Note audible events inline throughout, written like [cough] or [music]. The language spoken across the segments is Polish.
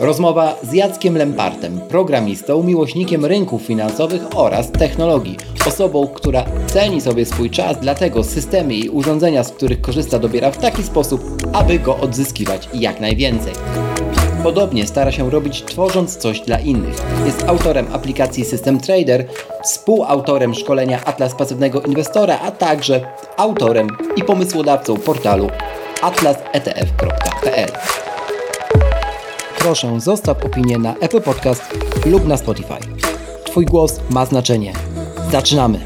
Rozmowa z Jackiem Lempartem, programistą, miłośnikiem rynków finansowych oraz technologii. Osobą, która ceni sobie swój czas, dlatego systemy i urządzenia, z których korzysta, dobiera w taki sposób, aby go odzyskiwać jak najwięcej. Podobnie stara się robić tworząc coś dla innych. Jest autorem aplikacji System Trader, współautorem szkolenia Atlas Pasywnego Inwestora, a także autorem i pomysłodawcą portalu atlasetf.pl proszę zostaw opinię na Apple Podcast lub na Spotify. Twój głos ma znaczenie. Zaczynamy!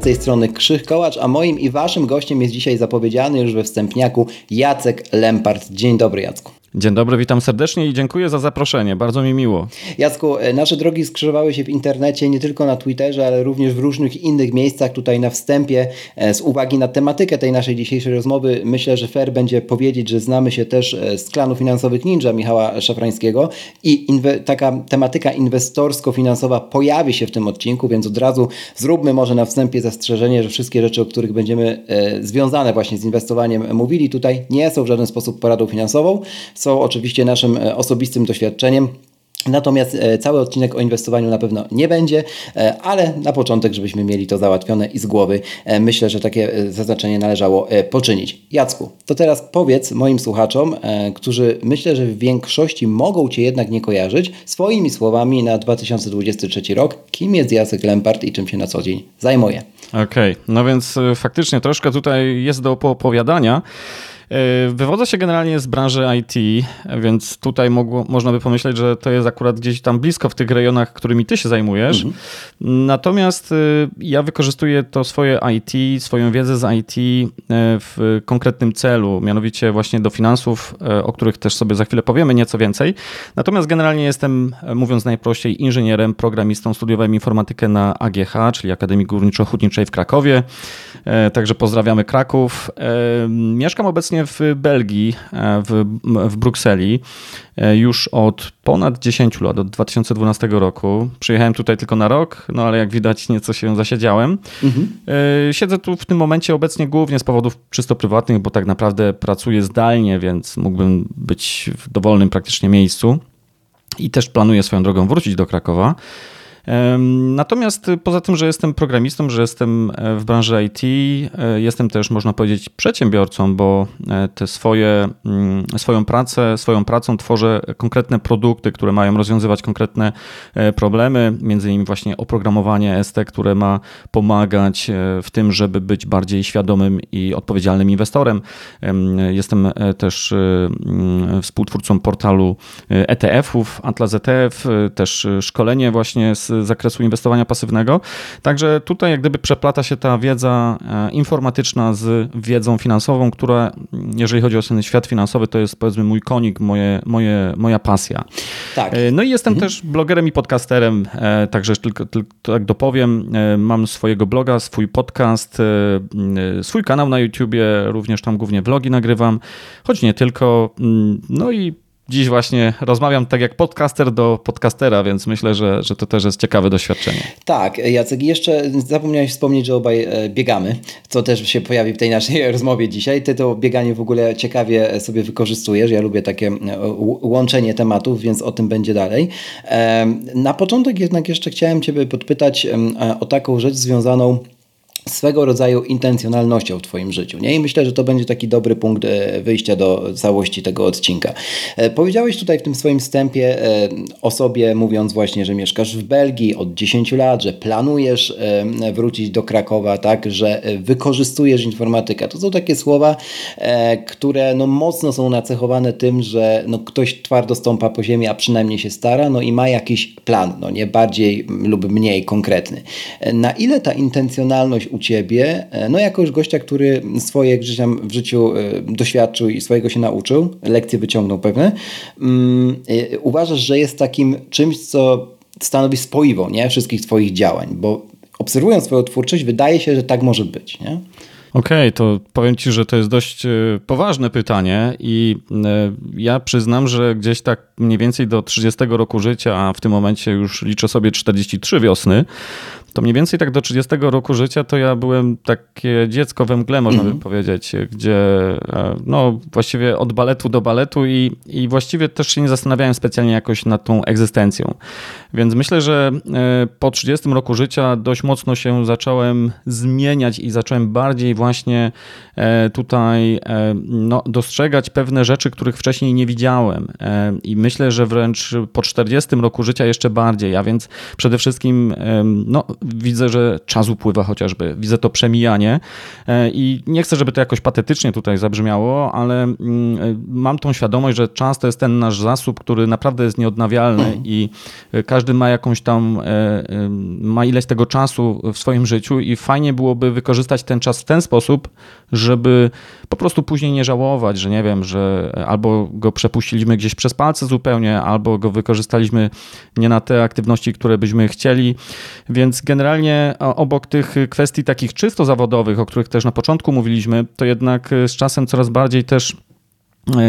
Z tej strony Krzych Kołacz, a moim i waszym gościem jest dzisiaj zapowiedziany już we wstępniaku Jacek Lempart. Dzień dobry Jacku. Dzień dobry, witam serdecznie i dziękuję za zaproszenie. Bardzo mi miło. Jacku, e, nasze drogi skrzyżowały się w internecie nie tylko na Twitterze, ale również w różnych innych miejscach. Tutaj na wstępie, e, z uwagi na tematykę tej naszej dzisiejszej rozmowy, myślę, że fair będzie powiedzieć, że znamy się też e, z klanu finansowych Ninja Michała Szafrańskiego i taka tematyka inwestorsko-finansowa pojawi się w tym odcinku, więc od razu zróbmy może na wstępie zastrzeżenie, że wszystkie rzeczy, o których będziemy związane właśnie z inwestowaniem mówili tutaj, nie są w żaden sposób poradą finansową są oczywiście naszym e, osobistym doświadczeniem. Natomiast e, cały odcinek o inwestowaniu na pewno nie będzie, e, ale na początek, żebyśmy mieli to załatwione i z głowy, myślę, że takie zaznaczenie należało poczynić. Jacku, to teraz powiedz moim słuchaczom, którzy myślę, że w większości mogą Cię jednak nie kojarzyć, swoimi słowami na 2023 rok, kim jest Jacek Lempart i czym się na co dzień zajmuje. Okej, okay. no więc faktycznie troszkę tutaj jest do opowiadania. E, wywodzę się generalnie z branży IT, więc tutaj mogło, można by pomyśleć, że to jest akurat gdzieś tam blisko w tych rejonach, którymi ty się zajmujesz. Mhm. Natomiast e, ja wykorzystuję to swoje IT, swoją wiedzę z IT e, w konkretnym celu, mianowicie właśnie do finansów, o których też sobie za chwilę powiemy nieco więcej. Natomiast generalnie jestem, mówiąc najprościej, inżynierem, programistą, studiowałem informatykę na AGH, czyli Akademii Górniczo-Hutniczej w Krakowie. Także pozdrawiamy Kraków. Mieszkam obecnie obecnie w Belgii, e, w, w Brukseli e, już od ponad 10 lat, od 2012 roku. Przyjechałem tutaj tylko na rok, no ale jak widać nieco się zasiedziałem. Mhm. E, siedzę tu w tym momencie obecnie głównie z powodów czysto prywatnych, bo tak naprawdę pracuję zdalnie, więc mógłbym być w dowolnym praktycznie miejscu. I też planuję swoją drogą wrócić do Krakowa. Natomiast poza tym, że jestem programistą, że jestem e, w branży IT, e, jestem też, można powiedzieć, przedsiębiorcą, bo e, te swoje, mm, swoją pracę, swoją pracą tworzę konkretne produkty, które mają rozwiązywać konkretne problemy, między innymi właśnie oprogramowanie ST, które ma pomagać w tym, żeby być bardziej świadomym i odpowiedzialnym inwestorem. Jestem też mm, współtwórcą portalu ETF-ów, Atlas ETF, też szkolenie właśnie z zakresu inwestowania pasywnego. Także tutaj jak gdyby przeplata się ta wiedza e, informatyczna z wiedzą finansową, która jeżeli chodzi o ten świat finansowy, to jest powiedzmy mój konik, moje, moje, moja pasja. Tak. E, no i jestem mhm. też blogerem i podcasterem, e, także tylko, tylko tak dopowiem, mam swojego bloga, swój podcast, swój kanał na YouTubie, również tam głównie vlogi nagrywam, choć nie tylko. Mm, no i dziś właśnie rozmawiam tak jak podcaster do podcastera, więc myślę, że, że to też jest ciekawe doświadczenie. Tak, Jacek, jeszcze zapomniałeś wspomnieć, że obaj e, biegamy, co też się pojawi w tej naszej [laughs] rozmowie dzisiaj. Ty to bieganie w ogóle ciekawie sobie wykorzystujesz. Ja lubię takie e, łączenie tematów, więc o tym będzie dalej. Na początek jednak jeszcze chciałem Ciebie podpytać e, o taką rzecz związaną swego rodzaju intencjonalnością w Twoim życiu. Nie? I myślę, że to będzie taki dobry punkt e, wyjścia do całości tego odcinka. E, powiedziałeś tutaj w tym swoim wstępie e, o sobie, mówiąc właśnie, że mieszkasz w Belgii od 10 lat, że planujesz wrócić do Krakowa, tak, że wykorzystujesz informatykę. To są takie słowa, które no mocno są nacechowane tym, że no ktoś twardo stąpa po ziemi, a przynajmniej się stara, no i ma jakiś plan, no nie bardziej lub mniej konkretny. Na ile ta intencjonalność u Ciebie, e, no jako już gościa, który swoje gdzieś tam w życiu e, doświadczył i swojego się nauczył, lekcje wyciągnął pewne, mm, e, uważasz, że jest takim czymś, co stanowi spoiwo nie? wszystkich Twoich działań, bo obserwując Twoją twórczość, wydaje się, że tak może być. Nie? Okej, okay, to powiem Ci, że to jest dość e, poważne pytanie i e, ja przyznam, że gdzieś tak mniej więcej do 30 roku życia, a w tym momencie już liczę sobie 43 wiosny, to mniej więcej tak do 30 roku życia to ja byłem takie dziecko we mgle, można mm -hmm. by powiedzieć, gdzie e, no właściwie od baletu do baletu i, i właściwie też się nie zastanawiałem specjalnie jakoś nad tą egzystencją. Więc myślę, że po 30 roku życia dość mocno się zacząłem zmieniać i zacząłem bardziej właśnie e, tutaj no, dostrzegać pewne rzeczy, których wcześniej nie widziałem. I myślę, że wręcz po 40 roku życia jeszcze bardziej, a więc przede wszystkim no, widzę, że czas upływa chociażby, widzę to przemijanie. E, i nie chcę, żeby to jakoś patetycznie tutaj zabrzmiało, ale mm, e, mam tą świadomość, że czas to jest ten nasz zasób, który naprawdę jest nieodnawialny [clears throat] i e, każdy ma jakąś tam, ma ileś tego czasu w swoim życiu i fajnie byłoby wykorzystać ten czas w ten sposób, żeby po prostu później nie żałować, że nie wiem, że albo go przepuściliśmy gdzieś przez palce zupełnie, albo go wykorzystaliśmy nie na te aktywności, które byśmy chcieli, więc generalnie obok tych kwestii takich czysto zawodowych, o których też na początku mówiliśmy, to jednak z czasem coraz bardziej też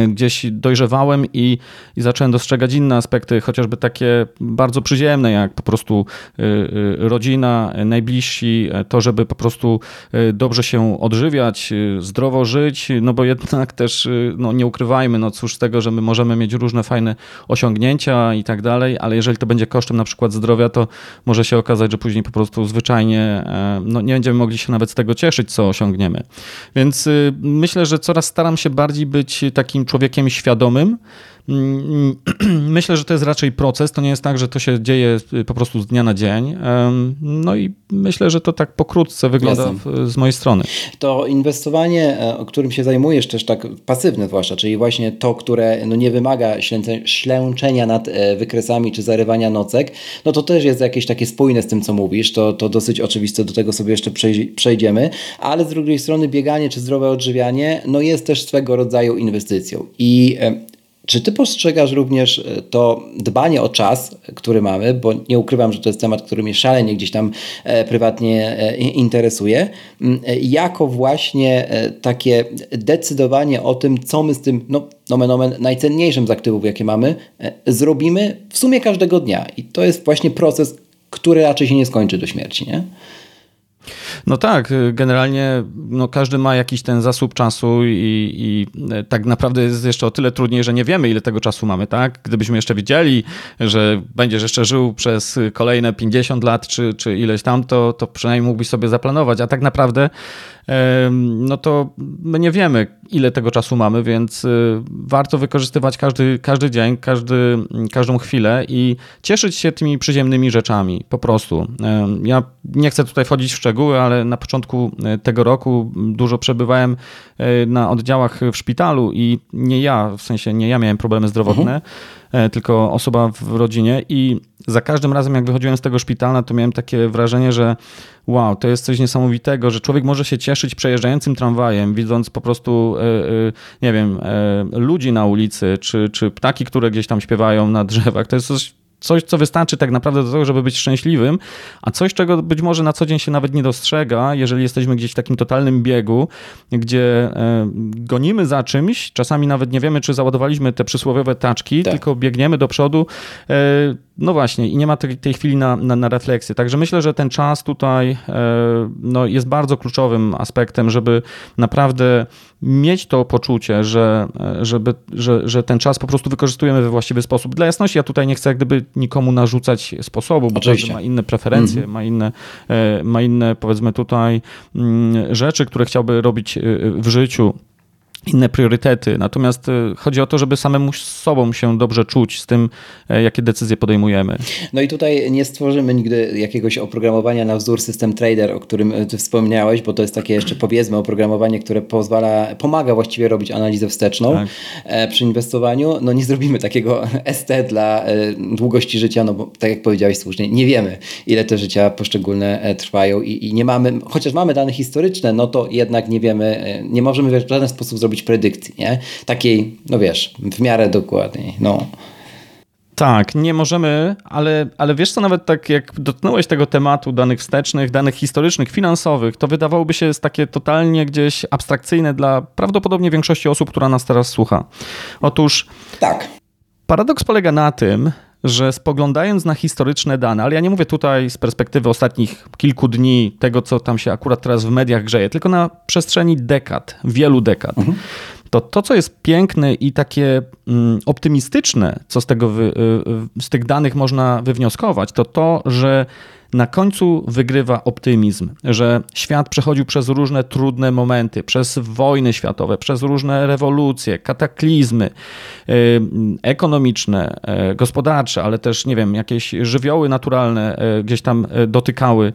gdzieś dojrzewałem i, i zacząłem dostrzegać inne aspekty, chociażby takie bardzo przyziemne, jak po prostu e, e, rodzina, najbliżsi, to, żeby po prostu dobrze się odżywiać, zdrowo żyć, no bo jednak też, no nie ukrywajmy, no cóż z tego, że my możemy mieć różne fajne osiągnięcia i tak dalej, ale jeżeli to będzie kosztem na przykład zdrowia, to może się okazać, że później po prostu zwyczajnie no nie będziemy mogli się nawet z tego cieszyć, co osiągniemy. Więc myślę, że coraz staram się bardziej być tak takim człowiekiem świadomym, [clears throat] myślę, że to jest raczej proces. To nie jest tak, że to się dzieje y, po prostu z dnia na dzień. No i myślę, że to tak pokrótce wygląda z mojej strony. To inwestowanie, e, którym się zajmujesz, też tak pasywne zwłaszcza, czyli właśnie to, które no nie wymaga ślęczenia nad e, wykresami czy zarywania nocek, no to też jest jakieś takie spójne z tym, co mówisz. To, to dosyć oczywiste, do tego sobie jeszcze przejdziemy, ale z drugiej strony bieganie czy zdrowe odżywianie no jest też swego rodzaju inwestycją. I czy ty postrzegasz również e, to dbanie o czas, który mamy, bo nie ukrywam, że to jest temat, który mnie szalenie gdzieś tam e, prywatnie e, interesuje, jako właśnie takie decydowanie o tym, co my z tym, no nomen omen, najcenniejszym z aktywów, jakie mamy, zrobimy w sumie każdego dnia. I to jest właśnie proces, który raczej się nie skończy do śmierci, nie? No tak, generalnie no każdy ma jakiś ten zasób czasu i, i, tak naprawdę jest jeszcze o tyle trudniej, że nie wiemy, ile tego czasu mamy, tak? Gdybyśmy jeszcze wiedzieli, że będziesz jeszcze żył przez kolejne 50 lat, czy, czy ileś tam, to, to przynajmniej mógłbyś sobie zaplanować, a tak naprawdę no to my nie wiemy, ile tego czasu mamy, więc y, warto wykorzystywać każdy, każdy dzień, każdy, każdą chwilę i cieszyć się tymi przyziemnymi rzeczami, po prostu. Ja nie chcę tutaj wchodzić w szczegóły, ale na początku e, tego roku dużo przebywałem e, na oddziałach w szpitalu i nie ja, w sensie nie ja miałem problemy zdrowotne, mhm tylko osoba w rodzinie i za każdym razem jak wychodziłem z tego szpitala, to miałem takie wrażenie, że wow, to jest coś niesamowitego, że człowiek może się cieszyć przejeżdżającym tramwajem, widząc po prostu, e, e, nie wiem, ludzi na ulicy, czy, czy ptaki, które gdzieś tam śpiewają na drzewach. To jest coś coś, co wystarczy tak naprawdę do tego, żeby być szczęśliwym, a coś, czego być może na co dzień się nawet nie dostrzega, jeżeli jesteśmy gdzieś w takim totalnym biegu, gdzie e, gonimy za czymś, czasami nawet nie wiemy, czy załadowaliśmy te przysłowiowe taczki, tak. tylko biegniemy do przodu. E, no właśnie, i nie ma tej, tej chwili na, na, na, refleksję. Także myślę, że ten czas tutaj e, no, jest bardzo kluczowym aspektem, żeby naprawdę mieć to poczucie, że, żeby, że, że ten czas po prostu wykorzystujemy we właściwy sposób. Dla jasności, ja tutaj nie chcę jak gdyby nikomu narzucać sposobu, bo każdy ma inne preferencje, mm -hmm. ma, inne, e, ma inne, powiedzmy tutaj, mm, rzeczy, które chciałby robić e, w życiu inne priorytety. Natomiast e, chodzi o to, żeby samemu z sobą się dobrze czuć z tym, e, jakie decyzje podejmujemy. No i tutaj nie stworzymy nigdy jakiegoś oprogramowania na wzór System Trader, o którym e, ty wspomniałeś, bo to jest takie jeszcze powiedzmy oprogramowanie, które pozwala, pomaga właściwie robić analizę wsteczną tak. przy inwestowaniu. No nie zrobimy takiego [laughs] ST dla długości życia, no bo tak jak powiedziałeś słusznie, nie wiemy ile te życia poszczególne trwają i, i nie mamy, chociaż mamy dane historyczne, no to jednak nie wiemy, nie możemy w żaden sposób zrobić predykcji, nie? Takiej, no wiesz, w miarę dokładniej, no. Tak, nie możemy, ale, ale wiesz co, nawet tak jak dotknąłeś tego tematu danych wstecznych, danych historycznych, finansowych, to wydawałoby się jest takie totalnie gdzieś abstrakcyjne dla prawdopodobnie większości osób, która nas teraz słucha. Otóż... Tak. Paradoks polega na tym, że spoglądając na historyczne dane, ale ja nie mówię tutaj z perspektywy ostatnich kilku dni, tego co tam się akurat teraz w mediach grzeje, tylko na przestrzeni dekad, wielu dekad, mhm. to to, co jest piękne i takie mm, optymistyczne, co z, tego wy, y, y, z tych danych można wywnioskować, to to, że na końcu wygrywa optymizm, że świat przechodził przez różne trudne momenty, przez wojny światowe, przez różne rewolucje, kataklizmy y, ekonomiczne, y, gospodarcze, ale też, nie wiem, jakieś żywioły naturalne y, gdzieś tam dotykały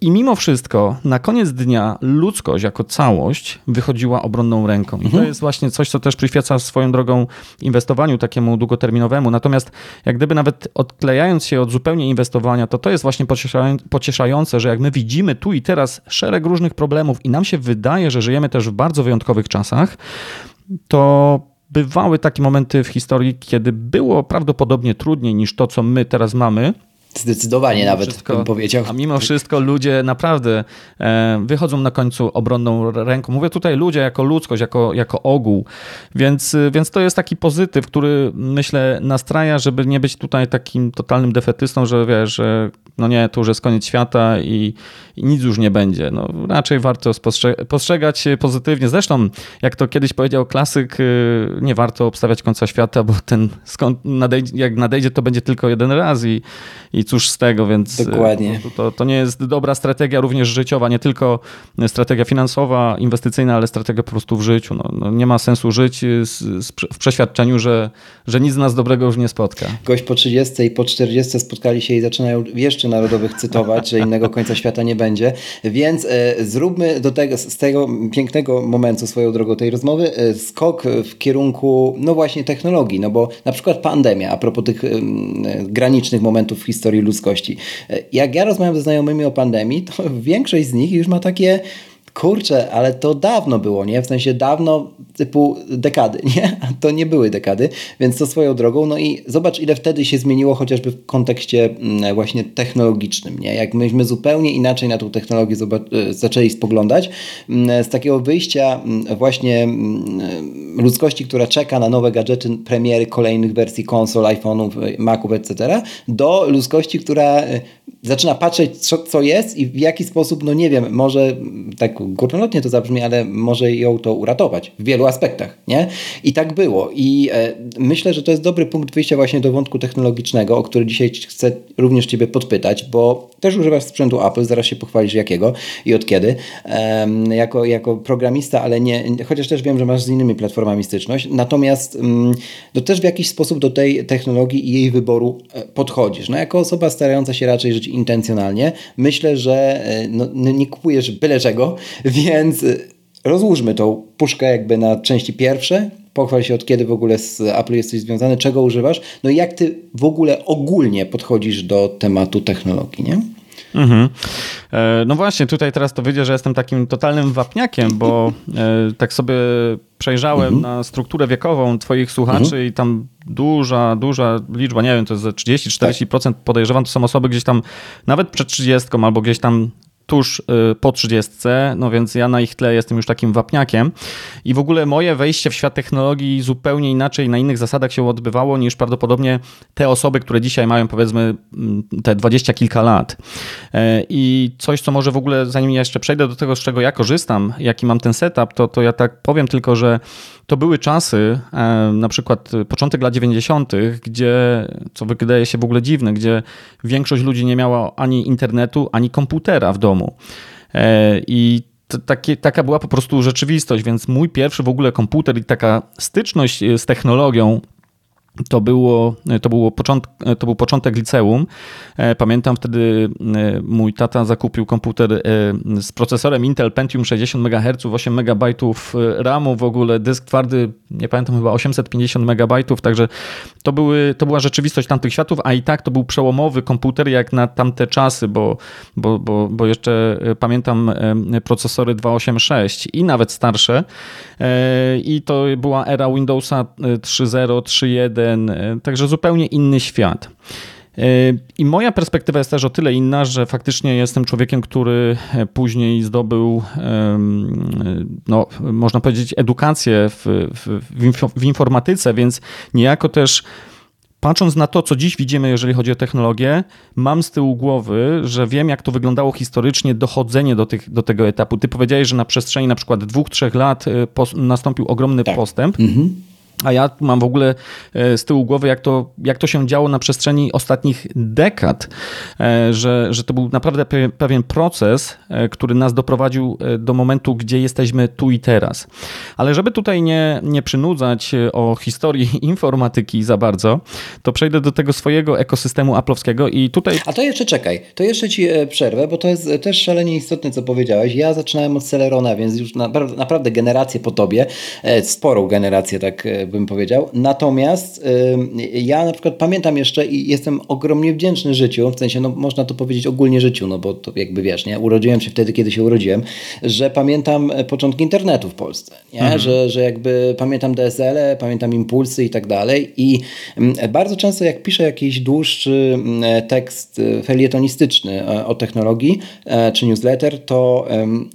i mimo wszystko, na koniec dnia ludzkość jako całość wychodziła obronną ręką. I to mhm. jest właśnie coś, co też przyświeca swoją drogą inwestowaniu takiemu długoterminowemu. Natomiast jak gdyby nawet odklejając się od zupełnie inwestowania, to to jest właśnie pocieszające, że jak my widzimy tu i teraz szereg różnych problemów i nam się wydaje, że żyjemy też w bardzo wyjątkowych czasach, to bywały takie momenty w historii, kiedy było prawdopodobnie trudniej niż to, co my teraz mamy Zdecydowanie nawet wszystko, bym powiedział. A mimo wszystko ludzie naprawdę e, wychodzą na końcu obronną ręką. Mówię tutaj ludzie jako ludzkość, jako, jako ogół. Więc, więc to jest taki pozytyw, który myślę nastraja, żeby nie być tutaj takim totalnym defetystą, że wiesz, że no nie, to już jest koniec świata i, i nic już nie będzie. No, raczej warto spostrze postrzegać pozytywnie. Zresztą, jak to kiedyś powiedział klasyk, y, nie warto obstawiać końca świata, bo ten skąd nadejdzie, jak nadejdzie, to będzie tylko jeden raz i, i cóż z tego, więc Dokładnie. To, to, to nie jest dobra strategia również życiowa, nie tylko strategia finansowa, inwestycyjna, ale strategia po prostu w życiu. No, no nie ma sensu żyć z, z, w przeświadczeniu, że, że nic nas dobrego już nie spotka. Gość po 30 i po 40 spotkali się i zaczynają jeszcze narodowych cytować, że innego końca świata nie będzie. Więc e, zróbmy do tego, z tego pięknego momentu swoją drogą tej rozmowy e, skok w kierunku, no właśnie, technologii. No bo na przykład pandemia, a propos tych e, granicznych momentów w historii ludzkości. Jak ja rozmawiam ze znajomymi o pandemii, to [laughs] większość z nich już ma takie kurczę, ale to dawno było, nie? W sensie dawno, typu dekady, [laughs] nie? A to nie były dekady, więc to swoją drogą. No i zobacz, ile wtedy się zmieniło, chociażby w kontekście mm, właśnie technologicznym, nie? Jak myśmy zupełnie inaczej na tą technologię e, zaczęli spoglądać, mm, z takiego wyjścia mm, właśnie ludzkości, która czeka na nowe gadżety, premiery kolejnych wersji konsol, iPhone'ów, Maców, etc., do ludzkości, która e, zaczyna patrzeć, co, co jest i w jaki sposób, no nie wiem, może tak górnolotnie to zabrzmi, ale może ją to uratować w wielu aspektach, nie? I tak było. I e, myślę, że to jest dobry punkt wyjścia właśnie do wątku technologicznego, o który dzisiaj chcę również Ciebie podpytać, bo też używasz sprzętu Apple, zaraz się pochwalisz jakiego i od kiedy, jako, jako programista, ale nie, chociaż też wiem, że masz z innymi platformami styczność, natomiast mm, to też w jakiś sposób do tej technologii i jej wyboru e, podchodzisz. No jako osoba starająca się raczej żyć intencjonalnie, myślę, że e, no, nie kupujesz byle czego, więc rozłóżmy tą puszkę jakby na części pierwsze. Pochwal się od kiedy w ogóle z Apple jesteś związany, czego używasz, no i jak ty w ogóle ogólnie podchodzisz do tematu technologii, nie? Mhm. E, no właśnie, tutaj teraz to wyjdzie, że jestem takim totalnym wapniakiem, bo e, tak sobie przejrzałem mhm. na strukturę wiekową Twoich słuchaczy mhm. i tam duża, duża liczba, nie wiem, to jest 30-40% tak. podejrzewam, to są osoby gdzieś tam nawet przed 30 albo gdzieś tam tuż y, po 30, no więc ja na ich tle jestem już takim wapniakiem i w ogóle moje wejście w świat technologii zupełnie inaczej, na innych zasadach się odbywało niż prawdopodobnie te osoby, które dzisiaj mają powiedzmy mm, te dwadzieścia kilka lat. E, I coś, co może w ogóle, zanim ja jeszcze przejdę do tego, z czego ja korzystam, jaki mam ten setup, to, to ja tak powiem tylko, że to były czasy, e, na przykład początek lat 90., gdzie, co wydaje się w ogóle dziwne, gdzie większość ludzi nie miała ani internetu, ani komputera w domu. E, I takie, taka była po prostu rzeczywistość, więc mój pierwszy w ogóle komputer i taka styczność z technologią to, było, to, było początek, to był początek liceum. E, pamiętam wtedy e, mój tata zakupił komputer e, z procesorem Intel Pentium 60 MHz, 8 MB RAMu, w ogóle dysk twardy, nie pamiętam, chyba 850 MB, także to, były, to była rzeczywistość tamtych światów, a i tak to był przełomowy komputer jak na tamte czasy, bo, bo, bo, bo jeszcze pamiętam procesory 286 i nawet starsze i to była era Windowsa 3.0, 3.1, jeden, także zupełnie inny świat. I moja perspektywa jest też o tyle inna, że faktycznie jestem człowiekiem, który później zdobył, no, można powiedzieć, edukację w, w, w informatyce, więc niejako też patrząc na to, co dziś widzimy, jeżeli chodzi o technologię, mam z tyłu głowy, że wiem, jak to wyglądało historycznie, dochodzenie do, tych, do tego etapu. Ty powiedziałeś, że na przestrzeni na przykład dwóch, trzech lat nastąpił ogromny tak. postęp. Mhm. A ja mam w ogóle e, z tyłu głowy, jak to, jak to się działo na przestrzeni ostatnich dekad, e, że, że to był naprawdę pewien proces, e, który nas doprowadził do momentu, gdzie jesteśmy tu i teraz. Ale żeby tutaj nie, nie przynudzać o historii [laughs] informatyki za bardzo, to przejdę do tego swojego ekosystemu aplowskiego i tutaj... A to jeszcze czekaj, to jeszcze ci przerwę, bo to jest też szalenie istotne, co powiedziałeś. Ja zaczynałem od Celerona, więc już naprawdę, generację po tobie, sporą generację tak bym powiedział. Natomiast ja na przykład pamiętam jeszcze i jestem ogromnie wdzięczny życiu, w sensie, no można to powiedzieć ogólnie życiu, no bo to jakby wiesz, nie? Urodziłem się wtedy, kiedy się urodziłem, że pamiętam e, początki internetu w Polsce, nie? Mhm. Że, że jakby pamiętam DSL, -e, pamiętam impulsy i tak dalej i bardzo często jak piszę jakiś dłuższy e, tekst e, felietonistyczny o technologii czy newsletter, to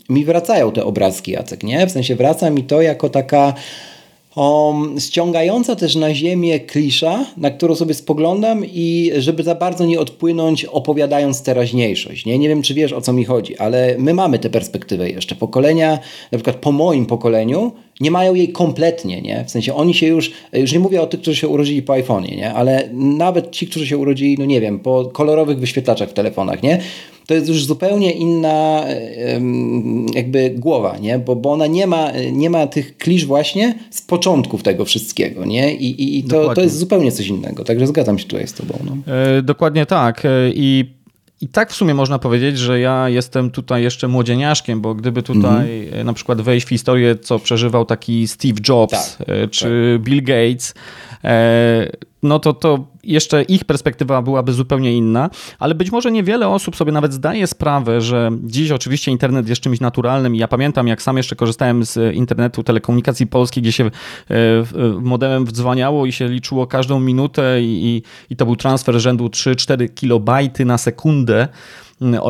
mi wracają te obrazki, Jacek, nie? W sensie wraca mi to jako taka o, ściągająca też na ziemię klisza, na którą sobie spoglądam i żeby za bardzo nie odpłynąć opowiadając teraźniejszość. Nie, nie wiem, czy wiesz o co mi chodzi, ale my mamy tę perspektywę jeszcze. Pokolenia, na przykład po moim pokoleniu, nie mają jej kompletnie, nie? W sensie oni się już, już nie mówię o tych, którzy się urodzili po iPhone'ie, nie? Ale nawet ci, którzy się urodzili, no nie wiem, po kolorowych wyświetlaczach w telefonach, nie? To jest już zupełnie inna jakby głowa, nie? Bo, bo ona nie ma, nie ma tych klisz właśnie z początków tego wszystkiego, nie? I, i, i to, to jest zupełnie coś innego, także zgadzam się tutaj z tobą. No. E, dokładnie tak. E, I i tak w sumie można powiedzieć, że ja jestem tutaj jeszcze młodzieniaszkiem, bo gdyby tutaj mhm. na przykład wejść w historię, co przeżywał taki Steve Jobs tak, e, czy tak. Bill Gates, e, no to, to jeszcze ich perspektywa byłaby zupełnie inna, ale być może niewiele osób sobie nawet zdaje sprawę, że dziś oczywiście internet jest czymś naturalnym ja pamiętam, jak sam jeszcze korzystałem z internetu telekomunikacji polskiej, gdzie się e, modemem wdzwaniało i się liczyło każdą minutę i, i to był transfer rzędu 3-4 kilobajty na sekundę,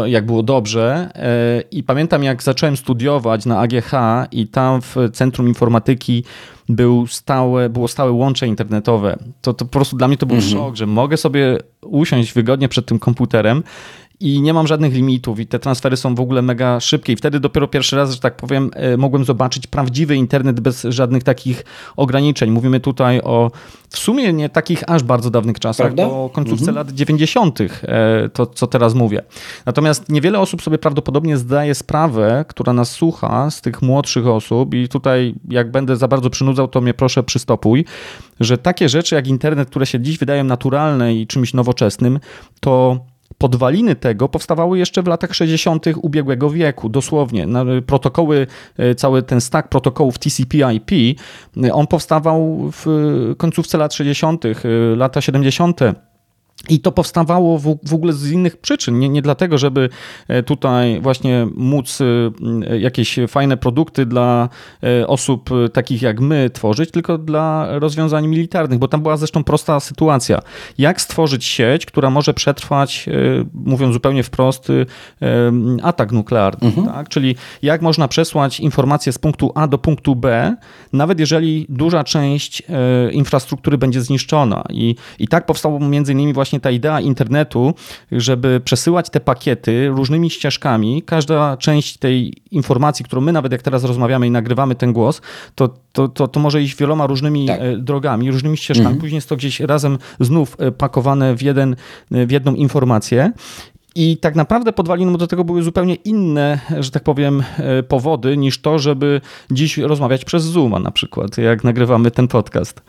jak było dobrze. E, I pamiętam, jak zacząłem studiować na AGH i tam w Centrum Informatyki był stałe, było stałe łącze internetowe. To, to po prostu dla mnie to był mhm. szok, że mogę sobie usiąść wygodnie przed tym komputerem i nie mam żadnych limitów i te transfery są w ogóle mega szybkie i wtedy dopiero pierwszy raz, że tak powiem, e, mogłem zobaczyć prawdziwy internet bez żadnych takich ograniczeń. Mówimy tutaj o w sumie nie takich aż bardzo dawnych czasach, Prawda? bo końcówce mhm. lat 90. E, to, co teraz mówię. Natomiast niewiele osób sobie prawdopodobnie zdaje sprawę, która nas słucha z tych młodszych osób i tutaj jak będę za bardzo przynudzał, to mnie proszę przystopuj, że takie rzeczy jak internet, które się dziś wydają naturalne i czymś nowoczesnym, to podwaliny tego powstawały jeszcze w latach 60. ubiegłego wieku, dosłownie. Protokoły, e, cały ten stack protokołów TCP/IP, e, on powstawał w końcówce lat 60., e, lata 70. I to powstawało w, w ogóle z innych przyczyn. Nie, nie dlatego, żeby e, tutaj właśnie móc e, jakieś fajne produkty dla e, osób takich jak my tworzyć, tylko dla rozwiązań militarnych, bo tam była zresztą prosta sytuacja. Jak stworzyć sieć, która może przetrwać, mówiąc zupełnie wprost, atak nuklearny. Mhm. Tak? Czyli jak można przesłać informacje z punktu A do punktu B, nawet jeżeli duża część infrastruktury będzie zniszczona. I, i tak powstało między innymi właśnie właśnie ta idea internetu, żeby przesyłać te pakiety różnymi ścieżkami. Każda część tej informacji, którą my nawet jak teraz rozmawiamy i nagrywamy ten głos, to, to, to, to może iść wieloma różnymi tak. E, drogami, różnymi ścieżkami. Mhm. Później jest to gdzieś razem znów e, pakowane w, jeden, w jedną informację. I tak naprawdę podwaliną do tego były zupełnie inne, że tak powiem, e, powody niż to, żeby dziś rozmawiać przez Zooma na przykład, jak nagrywamy ten podcast.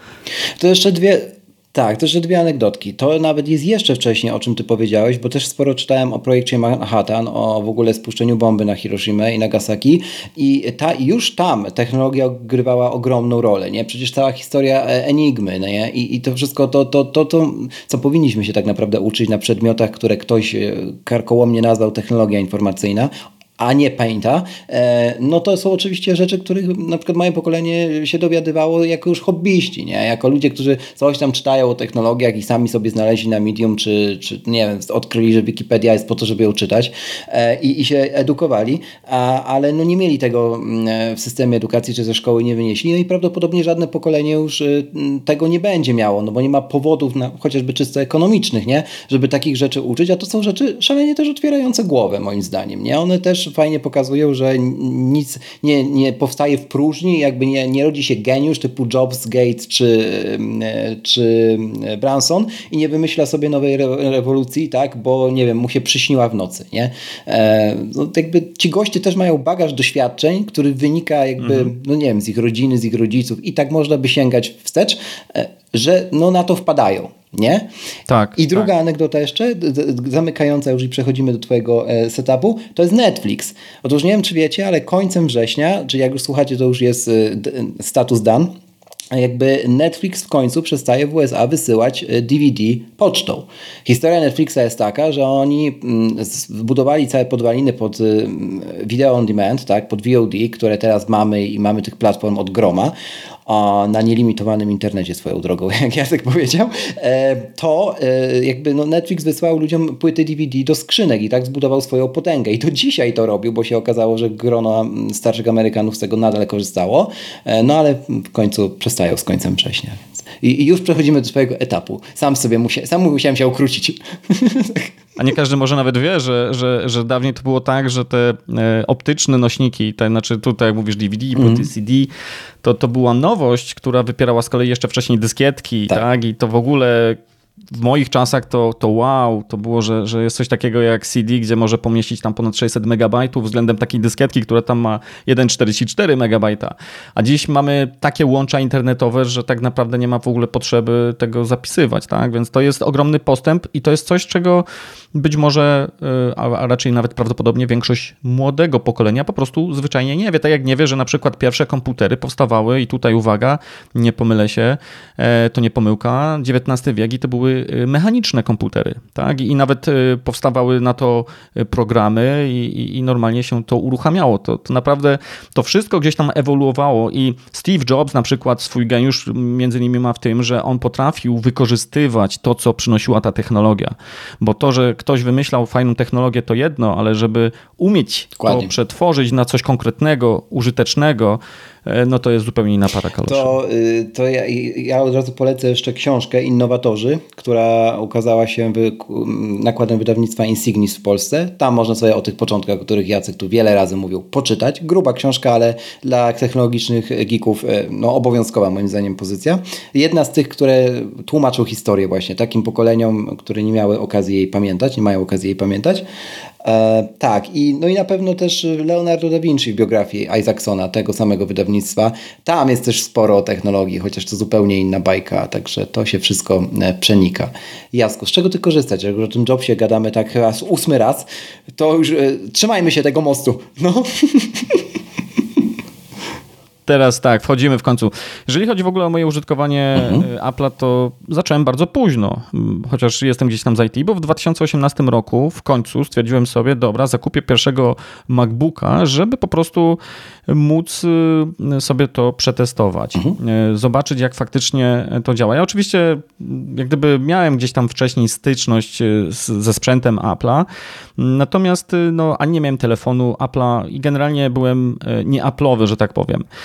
To jeszcze dwie tak, jeszcze dwie anegdotki. To nawet jest jeszcze wcześniej, o czym ty powiedziałeś, bo też sporo czytałem o projekcie Manhattan, o w ogóle spuszczeniu bomby na Hiroshima i Nagasaki i ta, już tam technologia odgrywała ogromną rolę, nie? Przecież cała historia e, Enigmy, nie? I, i to wszystko to, to, to, to, co powinniśmy się tak naprawdę uczyć na przedmiotach, które ktoś e, karkołomnie nazwał technologia informacyjna, a nie Painta, e, no to są oczywiście rzeczy, których na przykład moje pokolenie się dowiadywało jako już hobbyści, nie? jako ludzie, którzy coś tam czytają o technologiach i sami sobie znaleźli na Medium, czy, czy nie wiem, odkryli, że Wikipedia jest po to, żeby ją czytać e, i, i się edukowali, a, ale no nie mieli tego mm, w systemie edukacji, czy ze szkoły nie wynieśli, no i prawdopodobnie żadne pokolenie już y, tego nie będzie miało, no bo nie ma powodów, na, chociażby czysto ekonomicznych, nie? żeby takich rzeczy uczyć, a to są rzeczy szalenie też otwierające głowę, moim zdaniem. Nie? One też fajnie pokazują, że nic nie, nie powstaje w próżni, jakby nie, nie rodzi się geniusz typu Jobs, Gates czy, e, czy Branson i nie wymyśla sobie nowej rewolucji, tak, bo nie wiem, mu się przyśniła w nocy. Nie? E, no, jakby ci goście też mają bagaż doświadczeń, który wynika jakby, mhm. no nie wiem, z ich rodziny, z ich rodziców i tak można by sięgać wstecz, e, że no na to wpadają nie? Tak. I druga tak. anegdota jeszcze, zamykająca już i przechodzimy do Twojego e, setupu, to jest Netflix. Otóż nie wiem, czy wiecie, ale końcem września, czyli jak już słuchacie, to już jest e, status dan, jakby Netflix w końcu przestaje w USA wysyłać DVD e, pocztą. Historia Netflixa jest taka, że oni mm, zbudowali całe podwaliny pod video on demand, tak, pod VOD, które teraz mamy i mamy tych platform od groma na nielimitowanym internecie swoją drogą, [laughs] jak Jacek powiedział, e, to e, jakby no Netflix wysłał ludziom płyty DVD do skrzynek i tak zbudował swoją potęgę. I to [laughs] dzisiaj to robił, bo się okazało, że grono starszych Amerykanów z tego nadal korzystało, e, no ale w końcu przestają z końcem września. I, I, już przechodzimy do swojego etapu. Sam sobie musia, sam musiałem się ukrócić. A nie każdy może nawet wie, że, że, że dawniej to było tak, że te e, optyczne nośniki, te, znaczy tutaj jak mówisz DVD, mm. CD, to, to była nowość, która wypierała z kolei jeszcze wcześniej dyskietki, tak? tak? I to w ogóle w moich czasach to, to wow, to było, że, że jest coś takiego jak CD, gdzie może pomieścić tam ponad 600 megabajtów względem takiej dyskietki, która tam ma 1,44 megabajta. A dziś mamy takie łącza internetowe, że tak naprawdę nie ma w ogóle potrzeby tego zapisywać, tak? Więc to jest ogromny postęp i to jest coś, czego być może, y, a raczej nawet prawdopodobnie większość młodego pokolenia po prostu zwyczajnie nie wie. Tak jak nie wie, że na przykład pierwsze komputery powstawały i tutaj uwaga, nie pomylę się, e, to nie pomyłka, XIX wiek i to były Y, mechaniczne komputery, tak? I nawet y, powstawały na to y, programy i, i normalnie się to uruchamiało. To, to naprawdę to wszystko gdzieś tam ewoluowało i Steve Jobs na przykład swój geniusz między innymi ma w tym, że on potrafił wykorzystywać to, co przynosiła ta technologia. Bo to, że ktoś wymyślał fajną technologię to jedno, ale żeby umieć Dokładnie. to przetworzyć na coś konkretnego, użytecznego, no to jest zupełnie inna para kaloszy. To, y, to ja, ja od razu polecę jeszcze książkę Innowatorzy, która ukazała się wy, nakładem wydawnictwa Insignis w Polsce. Tam można sobie o tych początkach, o których Jacek tu wiele razy mówił, poczytać. Gruba książka, ale dla technologicznych geeków e, no, obowiązkowa moim zdaniem pozycja. Jedna z tych, które tłumaczą historię właśnie takim pokoleniom, które nie miały okazji jej pamiętać, nie mają okazji jej pamiętać. E, tak, i, no i na pewno też Leonardo da Vinci w biografii Isaacsona, tego samego wydawnictwa. Tam jest też sporo technologii, chociaż to zupełnie inna bajka, także to się wszystko e, przenika. Jasko, z czego ty korzystać? Jak już o tym Jobsie gadamy tak chyba ósmy raz, to już e, trzymajmy się tego mostu. No. [laughs] Teraz tak, wchodzimy w końcu. Jeżeli chodzi w ogóle o moje użytkowanie mhm. E, Apple'a, to zacząłem bardzo późno, chociaż jestem gdzieś tam z IT, bo w 2018 roku w końcu stwierdziłem sobie, dobra, zakupię pierwszego MacBooka, żeby po prostu móc y, sobie to przetestować, mhm. E, zobaczyć jak faktycznie to działa. Ja oczywiście jak gdyby miałem gdzieś tam wcześniej styczność e, z, ze sprzętem Apple'a, natomiast no, ani nie miałem telefonu Apple'a i generalnie byłem nie Apple'owy, że tak powiem.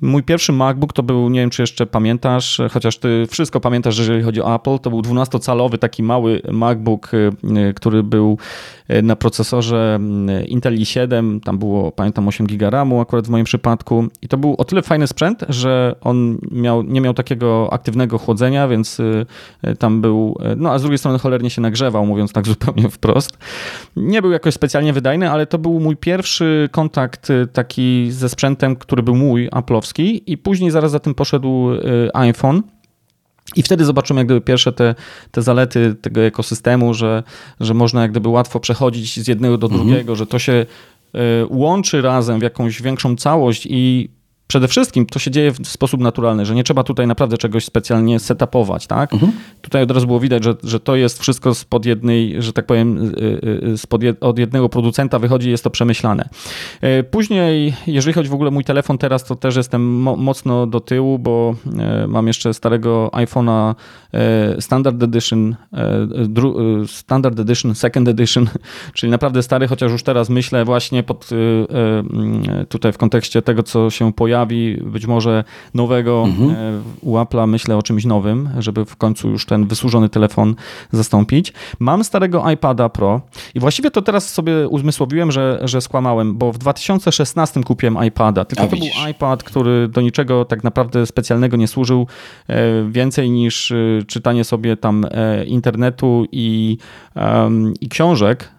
Mój pierwszy MacBook to był, nie wiem czy jeszcze pamiętasz, chociaż ty wszystko pamiętasz, jeżeli chodzi o Apple, to był 12-calowy taki mały MacBook, y, y, który był y, na procesorze Intel i7, tam było, pamiętam, 8 GB RAMu akurat w moim przypadku i to był o tyle fajny sprzęt, że on miał, nie miał takiego aktywnego chłodzenia, więc tam był, no a z drugiej strony cholernie się nagrzewał, mówiąc tak [laughs] zupełnie wprost. Nie był jakoś specjalnie wydajny, ale to był mój pierwszy kontakt taki ze sprzętem, który był mój, Apple'owski, i później zaraz za tym poszedł y, iPhone. I wtedy zobaczymy jak gdyby pierwsze te, te zalety tego ekosystemu, że, że można jak gdyby łatwo przechodzić z jednego do mhm. drugiego, że to się y, łączy razem w jakąś większą całość i przede wszystkim to się dzieje w sposób naturalny, że nie trzeba tutaj naprawdę czegoś specjalnie setupować, tak? Mhm. Tutaj od razu było widać, że, że to jest wszystko spod jednej, że tak powiem, y, y, spod jed, od jednego producenta wychodzi, jest to przemyślane. E, później, jeżeli chodzi w ogóle mój telefon teraz, to też jestem mo mocno do tyłu, bo e, mam jeszcze starego iPhone'a e, Standard Edition, Standard Edition, Second Edition, [laughs] czyli naprawdę stary, chociaż już teraz myślę właśnie pod, tutaj w kontekście tego, co się pojawi pojawi, być może nowego mhm. E, u Apple'a, myślę o czymś nowym, żeby w końcu już ten wysłużony telefon zastąpić. Mam starego iPada Pro i właściwie to teraz sobie uzmysłowiłem, że, że skłamałem, bo w 2016 kupiłem iPada, tylko A, to widzisz. był iPad, który do niczego tak naprawdę specjalnego nie służył, e, więcej niż e, czytanie sobie tam internetu i, i książek,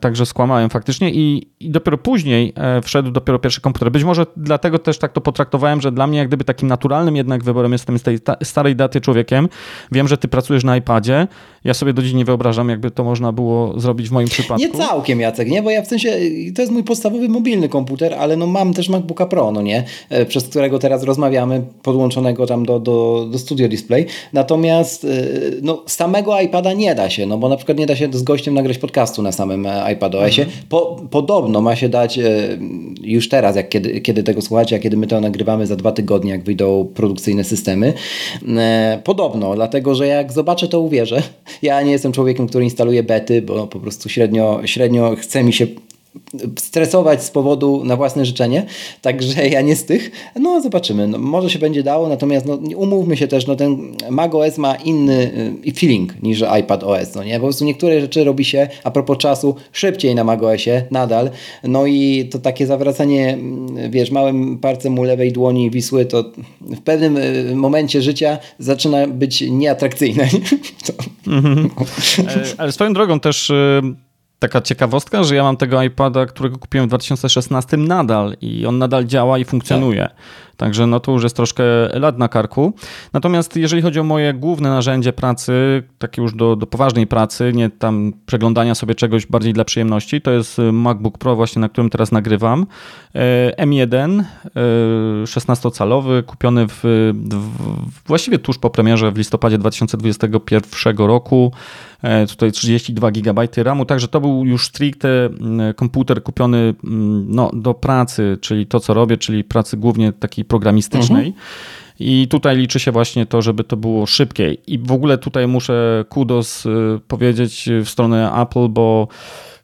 także skłamałem faktycznie i, i, dopiero później e, wszedł dopiero pierwszy komputer. Być może dlatego też tak to potraktowałem, że dla mnie jak gdyby takim naturalnym jednak wyborem jestem z tej starej daty człowiekiem. Wiem, że ty pracujesz na iPadzie. Ja sobie do dziś nie wyobrażam, jakby to można było zrobić w moim przypadku. Nie całkiem, Jacek, nie? Bo ja w sensie, to jest mój podstawowy mobilny komputer, ale no mam też MacBooka Pro, no nie? E, przez którego teraz rozmawiamy, podłączonego tam do, do, do Studio Display. Natomiast no, samego iPada nie da się, no bo na przykład nie da się z gościem nagrać podcastu na samym e, iPadOSie. Mhm. Po, podobno ma się dać e, już teraz, jak kiedy, kiedy tego słuchacie, a kiedy my to nagrywamy za dwa tygodnie, jak wyjdą produkcyjne systemy. E, podobno, dlatego że jak zobaczę, to uwierzę. Ja nie jestem człowiekiem, który instaluje bety, bo po prostu średnio, średnio chce mi się stresować z powodu na własne życzenie, także ja nie z tych. No zobaczymy, no, może się będzie dało, natomiast no, umówmy się też, no ten macOS ma inny y, feeling niż iPad OS, no nie? Po prostu niektóre rzeczy robi się a propos czasu szybciej na macOSie nadal, no i to takie zawracanie, mm, wiesz, małym palcem u lewej dłoni Wisły, to w pewnym y, momencie życia zaczyna być nieatrakcyjne. [laughs] Mhm. E, ale swoją drogą też y, taka ciekawostka, że ja mam tego iPada, którego kupiłem w 2016 nadal i on nadal działa i funkcjonuje. Tak. Także no to już jest troszkę lat na karku. Natomiast jeżeli chodzi o moje główne narzędzie pracy, takie już do, do poważnej pracy, nie tam przeglądania sobie czegoś bardziej dla przyjemności, to jest MacBook Pro właśnie, na którym teraz nagrywam. E, M1, 16-calowy, e, kupiony w, w, właściwie tuż po premierze w listopadzie 2021 roku. E, tutaj 32 GB RAMu, także to był już stricte komputer kupiony no, do pracy, czyli to co robię, czyli pracy głównie takiej programistycznej. Mhm. I tutaj liczy się właśnie to, żeby to było szybkie. I w ogóle tutaj muszę kudos y, powiedzieć w stronę Apple, bo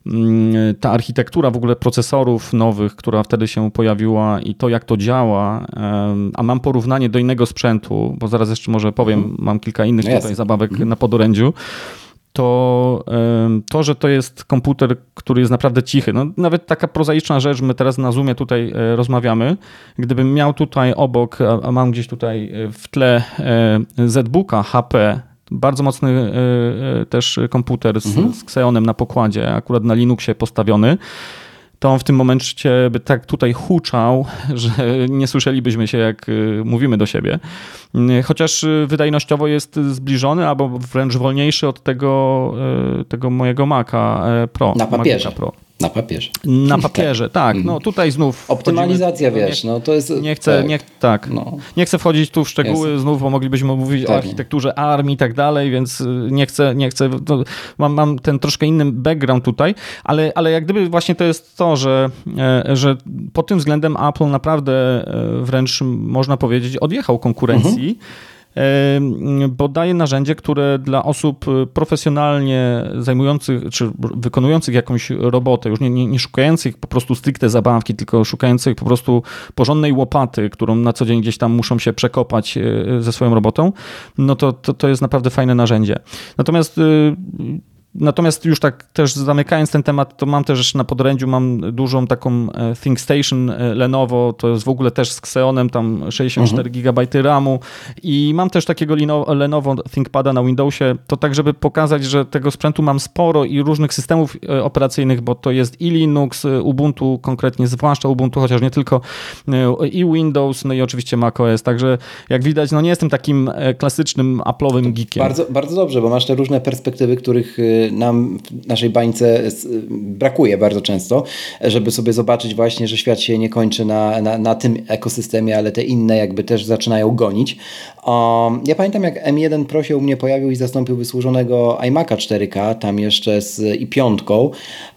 mm, ta architektura w ogóle procesorów nowych, która wtedy się pojawiła i to, jak to działa, a mam porównanie do innego sprzętu, bo zaraz jeszcze może powiem, mhm. mam kilka innych tutaj zabawek mhm. na podorędziu to to, że to jest komputer, który jest naprawdę cichy. No, nawet taka prozaiczna rzecz, my teraz na Zoomie tutaj e, rozmawiamy. Gdybym miał tutaj obok, a mam gdzieś tutaj e, w tle e, ZBooka HP, bardzo mocny też komputer z, mhm. z Xeonem na pokładzie, akurat na Linuxie postawiony, to on w tym momencie by tak tutaj huczał, [laughs] że nie słyszelibyśmy się, jak y, mówimy do siebie. Y, chociaż y, wydajnościowo jest zbliżony, albo wręcz wolniejszy od tego, tego mojego Maca Pro. Na papierze. Pro. Na papierze. Na papierze, [laughs] tak. tak. No tutaj znów. Optymalizacja, wiesz, no to jest. Nie chcę, tak. Nie, tak. No. nie chcę wchodzić tu w szczegóły jest. znów, bo moglibyśmy mówić tak. o architekturze armii i tak dalej, więc y, nie chcę, nie chcę. mam, mam ten troszkę inny background tutaj, ale, ale jak gdyby właśnie to jest to, że, e, że pod tym względem Apple naprawdę e, wręcz można powiedzieć odjechał konkurencji. Mhm bo daje narzędzie, które dla osób y, profesjonalnie zajmujących czy wykonujących jakąś robotę, już nie, nie, nie szukających po prostu stricte zabawki, tylko szukających po prostu porządnej łopaty, którą na co dzień gdzieś tam muszą się przekopać y, ze swoją robotą, no to, to, to jest naprawdę fajne narzędzie. Natomiast y, Natomiast już tak też zamykając ten temat, to mam też na podorędziu mam dużą taką e, ThinkStation e, Lenovo, to jest w ogóle też z Xeonem, tam 64 mhm. GB RAMu i mam też takiego Lenovo ThinkPada na Windowsie, to tak, żeby pokazać, że tego sprzętu mam sporo i różnych systemów e, operacyjnych, bo to jest i Linux, Ubuntu konkretnie, zwłaszcza Ubuntu, chociaż nie tylko i Windows, no i oczywiście macOS, także jak widać, no nie jestem takim klasycznym Apple'owym geekiem. Bardzo, bardzo dobrze, bo masz te różne perspektywy, których który nam w naszej bańce brakuje bardzo często, żeby sobie zobaczyć właśnie, że świat się nie kończy na, na, na tym ekosystemie, ale te inne jakby też zaczynają gonić. Um, ja pamiętam jak M1 Pro się u mnie pojawił i zastąpił wysłużonego iMac'a 4K, tam jeszcze z i piątką.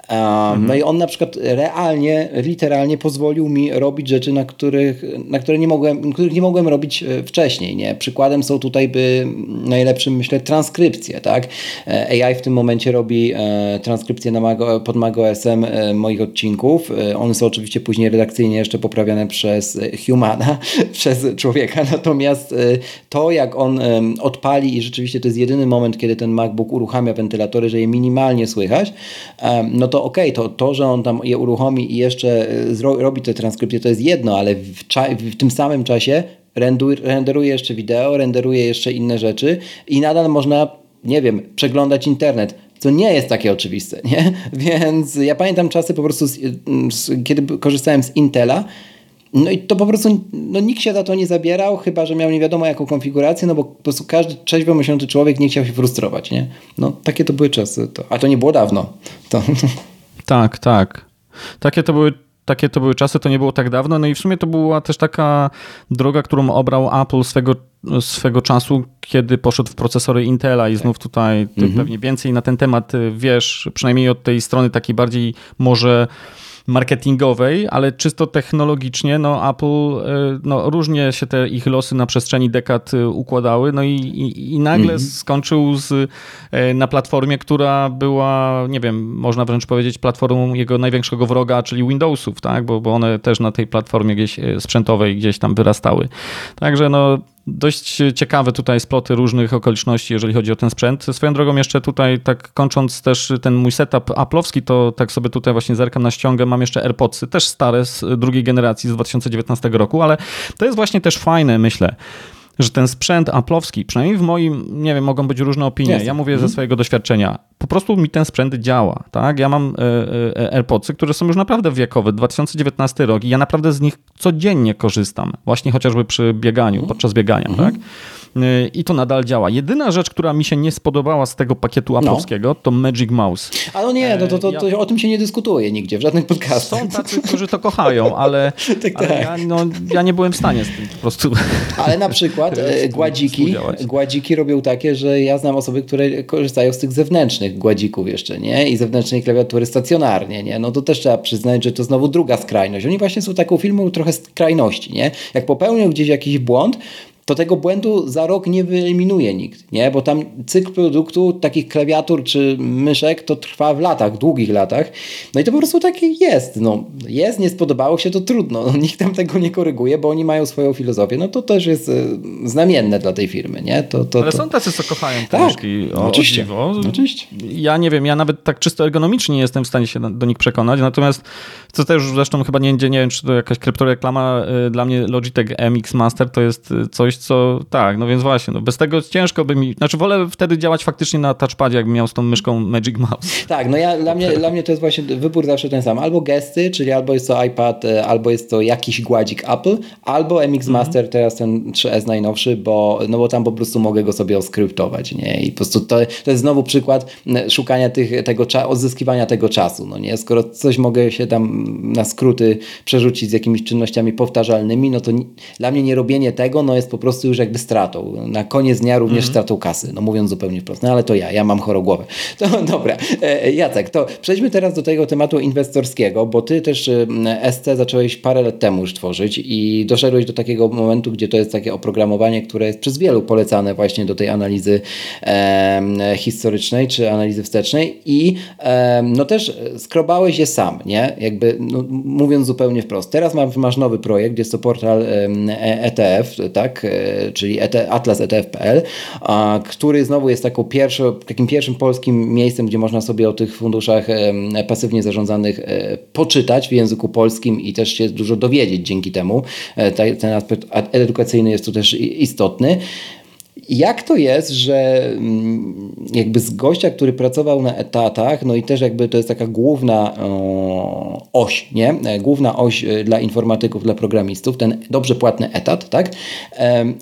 Mhm. No i on na przykład realnie, literalnie pozwolił mi robić rzeczy, na których, na które nie mogłem, których nie mogłem robić e, wcześniej. Nie? Przykładem są tutaj by najlepszym, myślę, transkrypcje. Tak? E, AI w tym momencie robi e, transkrypcję na Mago, pod macOSem moich odcinków. One są oczywiście później redakcyjnie jeszcze poprawiane przez humana, [laughs] przez człowieka. Natomiast to, jak on odpali i rzeczywiście to jest jedyny moment, kiedy ten MacBook uruchamia wentylatory, że je minimalnie słychać, no to okej, okay, to, to, że on tam je uruchomi i jeszcze e, robi te transkrypcje, to jest jedno, ale w, w tym samym czasie renderuje jeszcze wideo, renderuje jeszcze inne rzeczy i nadal można, nie wiem, przeglądać internet co nie jest takie oczywiste, nie? [laughs] Więc ja pamiętam czasy po prostu, z, z, kiedy korzystałem z Intela, no i to po prostu no, nikt się za to nie zabierał, chyba że miał nie wiadomo jaką konfigurację, no bo po prostu każdy trzeźwo myślący człowiek nie chciał się frustrować, nie? No takie to były czasy. To, a to nie było dawno. To... [laughs] Tak, tak. Takie to były takie to były czasy, to nie było tak dawno. No i w sumie to była też taka droga, którą obrał Apple swego, swego czasu, kiedy poszedł w procesory Intela i znów tutaj ty mhm. pewnie więcej na ten temat y, wiesz, przynajmniej od tej strony takiej bardziej może marketingowej, ale czysto technologicznie, no Apple, e, no różnie się te ich losy na przestrzeni dekad e, układały, no i, i, i nagle -hmm. skończył z, e, na platformie, która była, nie wiem, można wręcz powiedzieć platformą jego największego wroga, czyli Windowsów, tak, bo, bo one też na tej platformie gdzieś sprzętowej gdzieś tam wyrastały. Także no dość ciekawe tutaj sploty różnych okoliczności, jeżeli chodzi o ten sprzęt. Swoją drogą jeszcze tutaj, tak kończąc też ten mój setup Apple'owski, to tak sobie tutaj właśnie zerkam na ściągę, mam jeszcze AirPodsy, też stare z drugiej generacji z 2019 roku, ale to jest właśnie też fajne, myślę, że ten sprzęt Apple'owski, przynajmniej w moim, nie wiem, mogą być różne opinie, ja mówię ze mhm. swojego doświadczenia, po prostu mi ten sprzęt działa, tak? Ja mam e, e, AirPodsy, które są już naprawdę wiekowe, 2019 rok i ja naprawdę z nich codziennie korzystam, właśnie chociażby przy bieganiu, mhm. podczas biegania, mhm. tak? I to nadal działa. Jedyna rzecz, która mi się nie spodobała z tego pakietu apowskiego, no. to Magic Mouse. Ale no nie, no to, to, to, ja... o tym się nie dyskutuje nigdzie, w żadnych podcastach. Są tacy, którzy to kochają, ale, [laughs] tak, ale tak. Ja, no, ja nie byłem w stanie z tym po prostu. [laughs] Ale na przykład [laughs] e, gładziki, gładziki robią takie, że ja znam osoby, które korzystają z tych zewnętrznych gładzików jeszcze, nie? I zewnętrznej klawiatury stacjonarnie, nie? No to też trzeba przyznać, że to znowu druga skrajność. Oni właśnie są taką filmą trochę skrajności, nie? Jak popełnią gdzieś jakiś błąd, to tego błędu za rok nie wyeliminuje nikt, nie? bo tam cykl produktu takich klawiatur czy myszek to trwa w latach, długich latach. No i to po prostu takie jest. No, jest, nie spodobało się, to trudno. No, nikt tam tego nie koryguje, bo oni mają swoją filozofię. No to też jest e, znamienne dla tej firmy. Nie? To, to, Ale to... są tacy, co kochają te tak, myszki. O, oczywiście, oczywiście. Ja nie wiem, ja nawet tak czysto ergonomicznie nie jestem w stanie się do nich przekonać, natomiast co też zresztą chyba nie, nie wiem, czy to jakaś kryptoreklama, e, dla mnie Logitech MX Master to jest e, coś, co tak, no więc właśnie, no bez tego ciężko by mi, znaczy wolę wtedy działać faktycznie na touchpadzie, jakbym miał z tą myszką Magic Mouse. Tak, no ja, dla, mnie, dla mnie to jest właśnie wybór zawsze ten sam, albo gesty, czyli albo jest to iPad, e, albo jest to jakiś gładzik Apple, albo MX mhm. Master, teraz ten 3S najnowszy, bo, no bo tam po prostu mogę go sobie oskryptować, nie, i po prostu to, to jest znowu przykład szukania tych, tego, odzyskiwania tego czasu, no nie, skoro coś mogę się tam na skróty przerzucić z jakimiś czynnościami powtarzalnymi, no to dla mnie nie robienie tego, no jest po prostu już jakby stratą. Na koniec dnia również mm -hmm. stratą kasy, no mówiąc zupełnie wprost. No ale to ja, ja mam chorogłowę. [laughs] To dobra, e, Jacek, to przejdźmy teraz do tego tematu inwestorskiego, bo ty też SC zacząłeś parę lat temu już tworzyć i doszedłeś do takiego momentu, gdzie to jest takie oprogramowanie, które jest przez wielu polecane właśnie do tej analizy e, historycznej czy analizy wstecznej i e, no też skrobałeś je sam, nie? Jakby no, mówiąc zupełnie wprost. Teraz masz nowy projekt, jest to portal ETF, tak? Czyli ET, Atlas ETF.pl, który znowu jest taką takim pierwszym polskim miejscem, gdzie można sobie o tych funduszach pasywnie zarządzanych e, poczytać w języku polskim i też się dużo dowiedzieć dzięki temu. E, ten aspekt edukacyjny jest tu też istotny. Jak to jest, że mm, jakby z gościa, który pracował na etatach, no i też jakby to jest taka główna oś, nie? Główna oś e, dla informatyków, dla programistów, ten dobrze płatny etat, tak?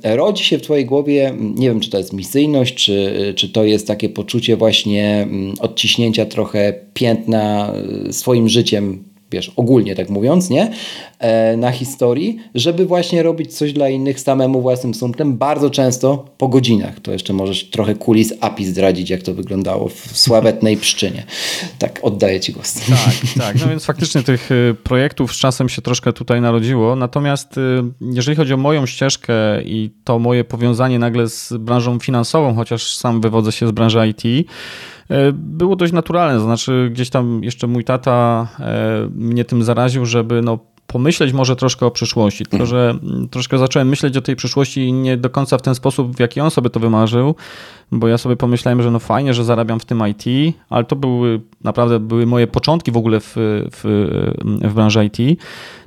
Rodzi się w Twojej głowie, nie wiem, czy to jest misyjność, czy, czy to jest takie poczucie właśnie mm, odciśnięcia trochę piętna e, swoim życiem wiesz, ogólnie tak mówiąc, nie? E, na historii, żeby właśnie robić coś dla innych samemu własnym sumptem, bardzo często po godzinach. To jeszcze możesz trochę kulis API zdradzić, jak to wyglądało w sławetnej pszczynie. Tak, oddaję Ci głos. Tak, tak. No więc faktycznie tych y, projektów z czasem się troszkę tutaj narodziło. Natomiast y, jeżeli chodzi o moją ścieżkę i to moje powiązanie nagle z branżą finansową, chociaż sam wywodzę się z branży IT, było dość naturalne. Znaczy, gdzieś tam jeszcze mój tata e, mnie tym zaraził, żeby no, pomyśleć może troszkę o przyszłości. Tylko, że mm, troszkę zacząłem myśleć o tej przyszłości nie do końca w ten sposób, w jaki on sobie to wymarzył, bo ja sobie pomyślałem, że no fajnie, że zarabiam w tym IT, ale to były naprawdę były moje początki w ogóle w, w, w branży IT.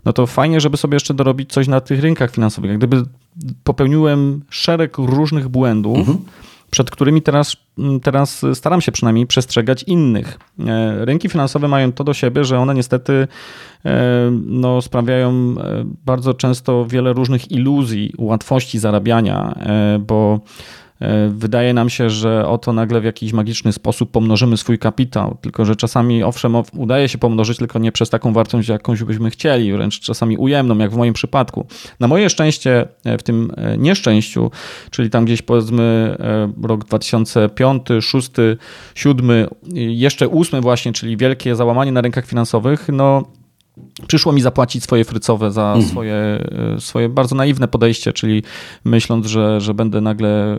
No to fajnie, żeby sobie jeszcze dorobić coś na tych rynkach finansowych. Jak gdyby popełniłem szereg różnych błędów, mhm przed którymi teraz, mm, teraz staram się przynajmniej przestrzegać innych. E, rynki finansowe mają to do siebie, że one niestety e, no, sprawiają e, bardzo często wiele różnych iluzji, łatwości zarabiania, bo wydaje nam się, że oto nagle w jakiś magiczny sposób pomnożymy swój kapitał, tylko że czasami owszem udaje się pomnożyć, tylko nie przez taką wartość, jakąś byśmy chcieli, wręcz czasami ujemną, jak w moim przypadku. Na moje szczęście e, w tym e, nieszczęściu, czyli tam gdzieś powiedzmy rok 2005, 2006, 2007, jeszcze 2008 właśnie, czyli wielkie załamanie na rynkach finansowych, no Przyszło mi zapłacić swoje frycowe za mhm. swoje, e, swoje bardzo naiwne podejście, czyli myśląc, że, że będę nagle e,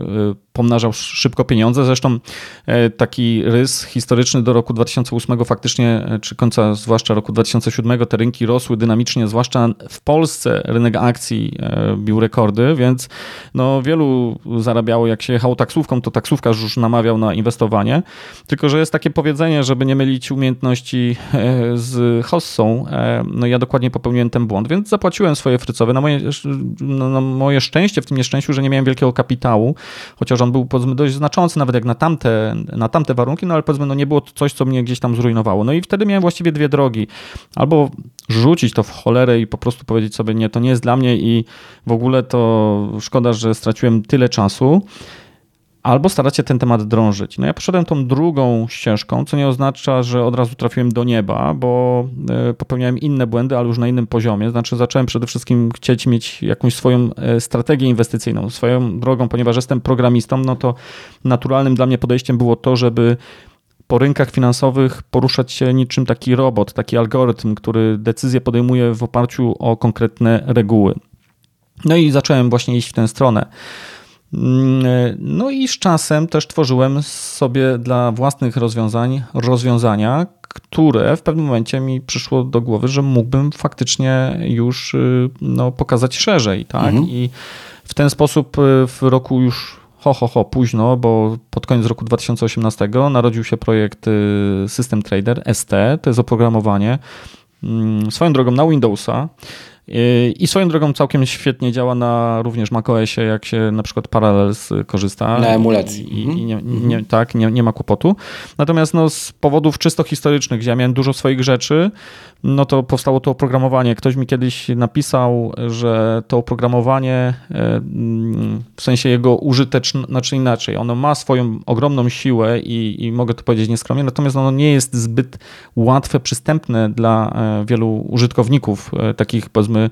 pomnażał szybko pieniądze. Zresztą e, taki rys historyczny do roku 2008 faktycznie, czy końca zwłaszcza roku 2007, te rynki rosły dynamicznie, zwłaszcza w Polsce rynek akcji bił rekordy, więc no, wielu zarabiało, jak się jechało taksówką, to taksówkarz już namawiał na inwestowanie. Tylko, że jest takie powiedzenie, żeby nie mylić umiejętności z hossą, no ja dokładnie popełniłem ten błąd, więc zapłaciłem swoje frycowe. Na moje, na moje szczęście w tym nieszczęściu, że nie miałem wielkiego kapitału, chociaż on był powiedzmy dość znaczący, nawet jak na tamte, na tamte warunki, no ale powiedzmy no nie było to coś, co mnie gdzieś tam zrujnowało. No i wtedy miałem właściwie dwie drogi. Albo rzucić to w cholerę i po prostu powiedzieć sobie, nie, to nie jest dla mnie i w ogóle to szkoda, że straciłem tyle czasu albo starać się ten temat drążyć. No ja poszedłem tą drugą ścieżką, co nie oznacza, że od razu trafiłem do nieba, bo e, popełniałem inne błędy, ale już na innym poziomie. Znaczy zacząłem przede wszystkim chcieć mieć jakąś swoją e, strategię inwestycyjną, swoją drogą, ponieważ jestem programistą, no to naturalnym dla mnie podejściem było to, żeby po rynkach finansowych poruszać się niczym taki robot, taki algorytm, który decyzje podejmuje w oparciu o konkretne reguły. No i zacząłem właśnie iść w tę stronę. No i z czasem też tworzyłem sobie dla własnych rozwiązań rozwiązania, które w pewnym momencie mi przyszło do głowy, że mógłbym faktycznie już y, no, pokazać szerzej. Tak? Mhm. I w ten sposób y, w roku już ho, ho, ho, późno, bo pod koniec roku 2018 narodził się projekt y, System Trader ST, to jest oprogramowanie mm, swoją drogą na Windowsa. I swoją drogą całkiem świetnie działa na również macOSie, jak się na przykład Parallels korzysta. Na emulacji. I, i nie, nie, tak, nie, nie ma kłopotu. Natomiast no, z powodów czysto historycznych, gdzie ja miałem dużo swoich rzeczy, no to powstało to oprogramowanie. Ktoś mi kiedyś napisał, że to oprogramowanie e, w sensie jego użyteczne, znaczy inaczej, ono ma swoją ogromną siłę i, i mogę to powiedzieć nieskromnie, natomiast ono nie jest zbyt łatwe, przystępne dla e, wielu użytkowników, e, takich powiedzmy, powiedzmy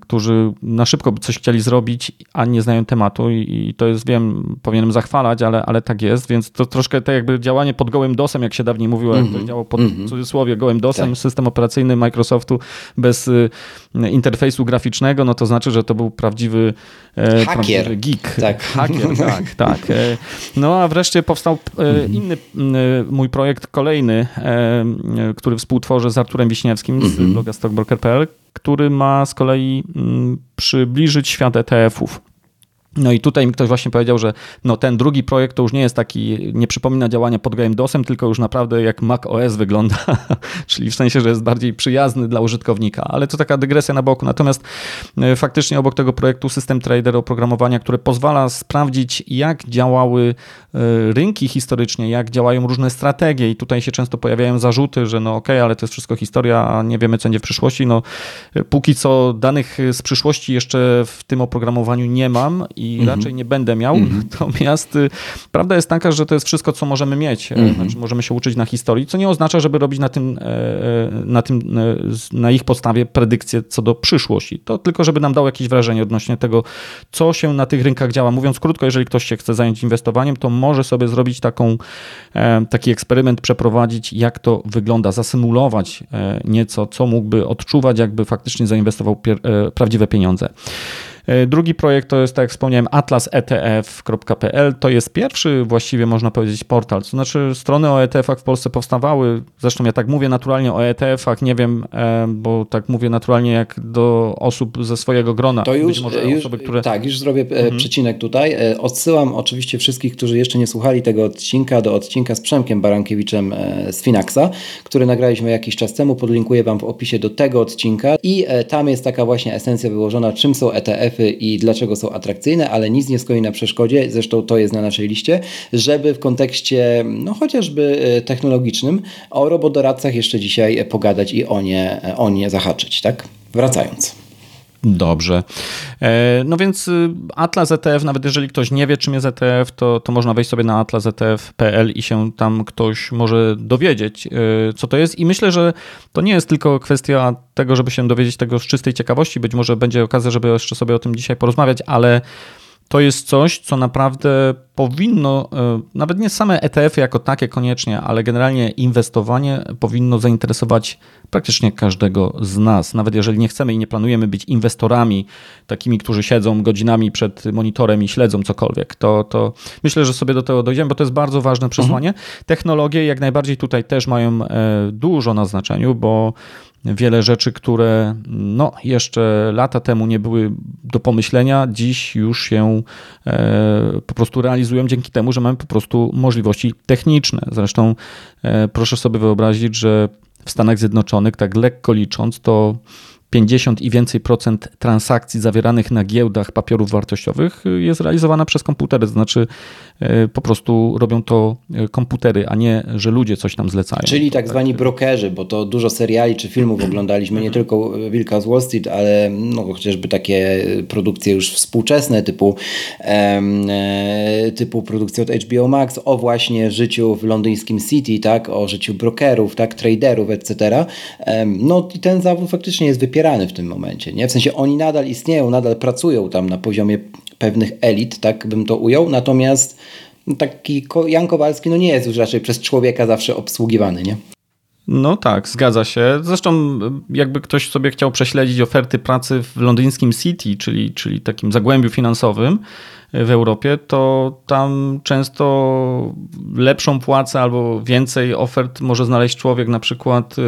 którzy na szybko by coś chcieli zrobić, a nie znają tematu i, to jest, wiem, powinienem zachwalać, ale, ale tak jest, więc to troszkę tak jakby działanie pod gołym dosem, jak się dawniej mówiło, mm -hmm. jak to mhm. działo pod mm -hmm. cudzysłowie gołym dosem, tak. system operacyjny Microsoftu bez y, interfejsu graficznego, no to znaczy, że to był prawdziwy, e, Hakier. geek. Tak. [laughs] Hakier, tak, tak. E, no a wreszcie powstał e, mhm. inny mój projekt, kolejny, który współtworzę z Arturem Wiśniewskim z mhm. bloga stockbroker.pl, który ma z kolei przybliżyć świat ETF-ów. No i tutaj mi ktoś właśnie powiedział, że no ten drugi projekt to już nie jest taki, nie przypomina działania pod gołym DOSem, tylko już naprawdę jak Mac OS wygląda, [laughs] czyli w sensie, że jest bardziej przyjazny dla użytkownika, ale to taka dygresja na boku. Natomiast e, faktycznie obok tego projektu System Trader oprogramowania, które pozwala sprawdzić jak działały rynki historycznie, jak działają różne strategie i tutaj się często pojawiają zarzuty, że no okej, okay, ale to jest wszystko historia, a nie wiemy co będzie w przyszłości. No e, póki co danych z przyszłości jeszcze w tym oprogramowaniu nie mam i mhm. raczej nie będę miał. Mhm. [laughs] Natomiast y, prawda jest taka, że to jest wszystko, co możemy mieć. E, mhm. Znaczy, możemy się uczyć na historii, co nie oznacza, żeby robić na tym, e, e, na tym, na ich podstawie predykcje co do przyszłości. To tylko, żeby nam dał jakieś wrażenie odnośnie tego, co się na tych rynkach działa. Mówiąc krótko, jeżeli ktoś się chce zająć inwestowaniem, to może sobie zrobić taką, taki eksperyment, przeprowadzić, jak to wygląda, zasymulować nieco, co mógłby odczuwać, jakby faktycznie zainwestował prawdziwe pieniądze. E, drugi projekt to jest, tak jak wspomniałem, atlasetf.pl. To jest pierwszy właściwie, można powiedzieć, portal. To znaczy strony o ETF-ach w Polsce powstawały. Zresztą ja tak mówię naturalnie o ETF-ach, nie wiem, e, bo tak mówię naturalnie jak do osób ze swojego grona. To już, już osoby, które... tak, już zrobię e, mhm. przecinek tutaj. Odsyłam oczywiście wszystkich, którzy jeszcze nie słuchali tego odcinka, do odcinka z Przemkiem Barankiewiczem z Finaxa, który nagraliśmy jakiś czas temu. Podlinkuję Wam w opisie do tego odcinka i tam jest taka właśnie esencja wyłożona, czym są ETF i dlaczego są atrakcyjne, ale nic nie stoi na przeszkodzie, zresztą to jest na naszej liście, żeby w kontekście no chociażby e, technologicznym o robodoradcach jeszcze dzisiaj pogadać i o nie, o nie zahaczyć, tak? Wracając. Dobrze. E, no więc y, Atlas ETF, nawet jeżeli ktoś nie wie, czym jest ETF, to, to można wejść sobie na atlasetf.pl i się tam ktoś może dowiedzieć, e, co to jest. I myślę, że to nie jest tylko kwestia tego, żeby się dowiedzieć tego z czystej ciekawości. Być może będzie okazja, żeby jeszcze sobie o tym dzisiaj porozmawiać, ale to jest coś, co naprawdę powinno, e, nawet nie same ETF-y jako takie koniecznie, ale generalnie inwestowanie powinno zainteresować praktycznie każdego z nas. Nawet jeżeli nie chcemy i nie planujemy być inwestorami, takimi, którzy siedzą godzinami przed monitorem i śledzą cokolwiek, to, to myślę, że sobie do tego dojdziemy, bo to jest bardzo ważne przesłanie. Mhm. Technologie jak najbardziej tutaj też mają e, dużo na znaczeniu, bo wiele rzeczy, które no, jeszcze lata temu nie były do pomyślenia, dziś już się e, po prostu realizują dzięki temu, że mamy po prostu możliwości techniczne. Zresztą e, proszę sobie wyobrazić, że w Stanach Zjednoczonych, tak lekko licząc, to 50 i więcej procent transakcji zawieranych na giełdach papierów wartościowych jest realizowana przez komputery, to znaczy po prostu robią to e, komputery, a nie, że ludzie coś tam zlecają. Czyli tak zwani brokerzy, bo to dużo seriali czy filmów [clears throat] oglądaliśmy, nie tylko Wilka z Wall Street, ale no, chociażby takie produkcje już współczesne typu, e, typu produkcje od HBO Max o właśnie życiu w londyńskim City, tak, o życiu brokerów, tak, traderów, etc. no i ten zawód faktycznie jest wypierany w tym momencie. Nie? W sensie oni nadal istnieją, nadal pracują tam na poziomie pewnych elit, tak bym to ujął, natomiast taki Jan Kowalski no nie jest już raczej przez człowieka zawsze obsługiwany, nie? No tak, zgadza się. Zresztą jakby ktoś sobie chciał prześledzić oferty pracy w londyńskim City, czyli, czyli takim zagłębiu finansowym, w Europie, to tam często lepszą płacę albo więcej ofert może znaleźć człowiek na przykład, y,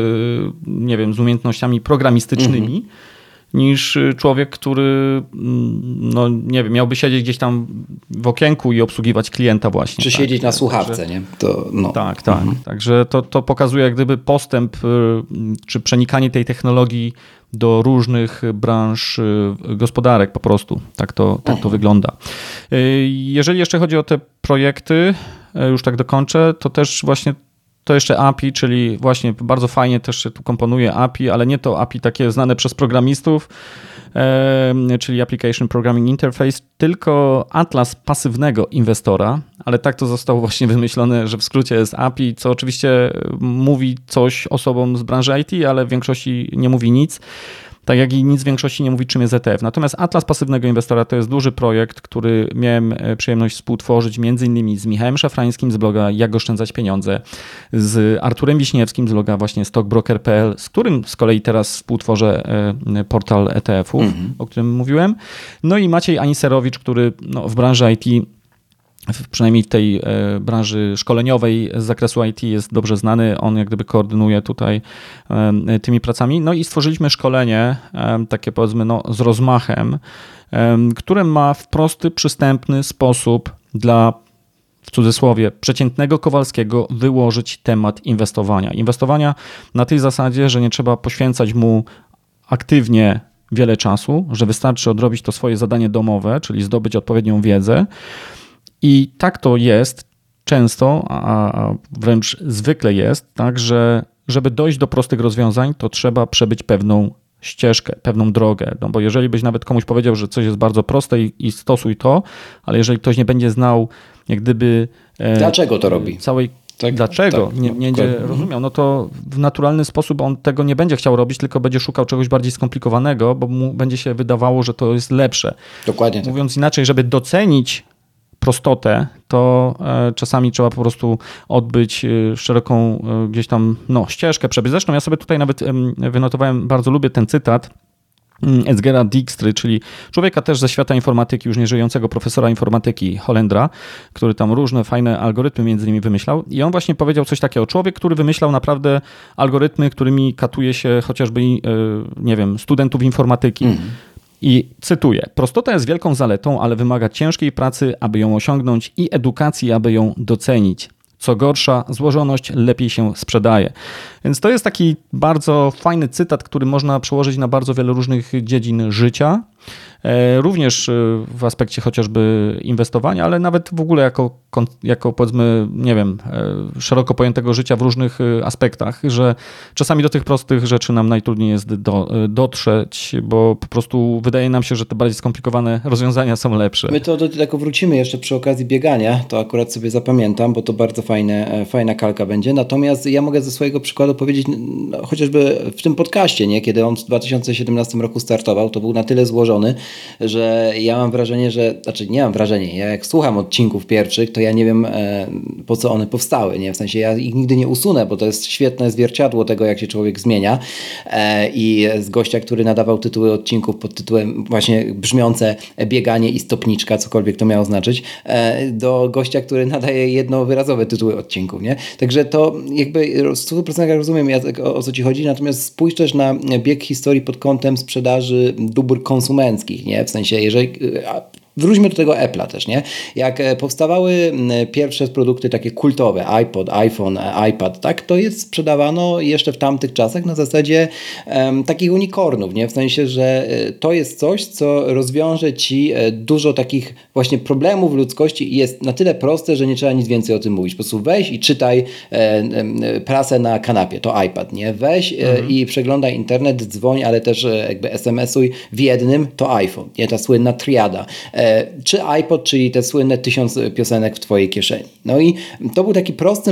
nie wiem, z umiejętnościami programistycznymi. Mhm niż człowiek, który mm, no nie wiem, miałby siedzieć gdzieś tam w okienku i obsługiwać klienta właśnie. Czy tak. siedzieć na słuchawce, Także, nie? To, no. Tak, tak. Mhm. Także to, to pokazuje jak gdyby postęp y, czy przenikanie tej technologii do różnych branż y, gospodarek po prostu. Tak to, tak to wygląda. Y, jeżeli jeszcze chodzi o te projekty, y, już tak dokończę, to też właśnie to jeszcze API, czyli właśnie bardzo fajnie też się tu komponuje API, ale nie to API takie znane przez programistów, czyli Application Programming Interface, tylko atlas pasywnego inwestora, ale tak to zostało właśnie wymyślone, że w skrócie jest API, co oczywiście mówi coś osobom z branży IT, ale w większości nie mówi nic. Tak jak i nic w większości nie mówi, czym jest ETF. Natomiast Atlas Pasywnego Inwestora to jest duży projekt, który miałem e, przyjemność współtworzyć między innymi z Michałem Szafrańskim z bloga Jak oszczędzać pieniądze, z Arturem Wiśniewskim z bloga właśnie stockbroker.pl, z którym z kolei teraz współtworzę e, portal ETF-ów, mhm. o którym mówiłem. No i Maciej Aniserowicz, który no, w branży IT przynajmniej w tej branży szkoleniowej z zakresu IT jest dobrze znany. On jak gdyby koordynuje tutaj tymi pracami. No i stworzyliśmy szkolenie, takie powiedzmy no, z rozmachem, które ma w prosty, przystępny sposób dla w cudzysłowie, przeciętnego Kowalskiego wyłożyć temat inwestowania. Inwestowania na tej zasadzie, że nie trzeba poświęcać mu aktywnie wiele czasu, że wystarczy odrobić to swoje zadanie domowe, czyli zdobyć odpowiednią wiedzę. I tak to jest często, a wręcz zwykle jest, tak, że żeby dojść do prostych rozwiązań, to trzeba przebyć pewną ścieżkę, pewną drogę. No bo jeżeli byś nawet komuś powiedział, że coś jest bardzo proste i, i stosuj to, ale jeżeli ktoś nie będzie znał, jak gdyby. E, Dlaczego to robi? Całej tak, dlaczego tak, nie, nie będzie mhm. rozumiał, no to w naturalny sposób on tego nie będzie chciał robić, tylko będzie szukał czegoś bardziej skomplikowanego, bo mu będzie się wydawało, że to jest lepsze. Dokładnie. Tak. Mówiąc inaczej, żeby docenić prostotę, to e, czasami trzeba po prostu odbyć e, szeroką e, gdzieś tam no, ścieżkę, przebyć. Zresztą ja sobie tutaj nawet wynotowałem, bardzo lubię ten cytat, mm, Edgera Dijkstry, czyli człowieka też ze świata informatyki, już nieżyjącego profesora informatyki Holendra, który tam różne fajne algorytmy między innymi wymyślał. I on właśnie powiedział coś takiego. Człowiek, który wymyślał naprawdę algorytmy, którymi katuje się chociażby, nie wiem, studentów informatyki. Mm i cytuję: Prostota jest wielką zaletą, ale wymaga ciężkiej pracy, aby ją osiągnąć i edukacji, aby ją docenić. Co gorsza, złożoność lepiej się sprzedaje. Więc to jest taki bardzo fajny cytat, który można przełożyć na bardzo wiele różnych dziedzin życia. E, również e, w aspekcie chociażby inwestowania, ale nawet w ogóle jako, jako powiedzmy, nie wiem, e, szeroko pojętego życia w różnych aspektach, że czasami do tych prostych rzeczy nam najtrudniej jest do, dotrzeć, bo po prostu wydaje nam się, że te bardziej skomplikowane rozwiązania są lepsze. My to do tego wrócimy jeszcze przy okazji biegania, to akurat sobie zapamiętam, bo to bardzo fajne, fajna kalka będzie. Natomiast ja mogę ze swojego przykładu powiedzieć, no, chociażby w tym podcaście, nie? kiedy on w 2017 roku startował, to był na tyle złożony, że ja mam wrażenie, że, znaczy nie mam wrażenia, ja jak słucham odcinków pierwszych, to ja nie wiem e, po co one powstały, nie? W sensie ja ich nigdy nie usunę, bo to jest świetne zwierciadło tego, jak się człowiek zmienia e, i z gościa, który nadawał tytuły odcinków pod tytułem właśnie brzmiące bieganie i stopniczka, cokolwiek to miało znaczyć, e, do gościa, który nadaje jednowyrazowe tytuły odcinków, nie? Także to jakby w 100% rozumiem o, o co ci chodzi, natomiast spójrz też na bieg historii pod kątem sprzedaży dóbr konsumenckich, nie? W sensie, jeżeli Wróćmy do tego Apple'a też, nie? Jak e, powstawały pierwsze produkty takie kultowe, iPod, iPhone, e, iPad, tak, to jest sprzedawano jeszcze w tamtych czasach na zasadzie um, takich unicornów, nie? W sensie, że e, to jest coś, co rozwiąże ci dużo takich właśnie problemów ludzkości i jest na tyle proste, że nie trzeba nic więcej o tym mówić. Po prostu weź i czytaj e, e, prasę na kanapie, to iPad, nie? Weź mhm. i przeglądaj internet, dzwoń, ale też jakby SMS-uj w jednym, to iPhone, nie? Ta słynna triada. E, czy iPod, czyli te słynne tysiąc piosenek w Twojej kieszeni. No i to był taki prosty,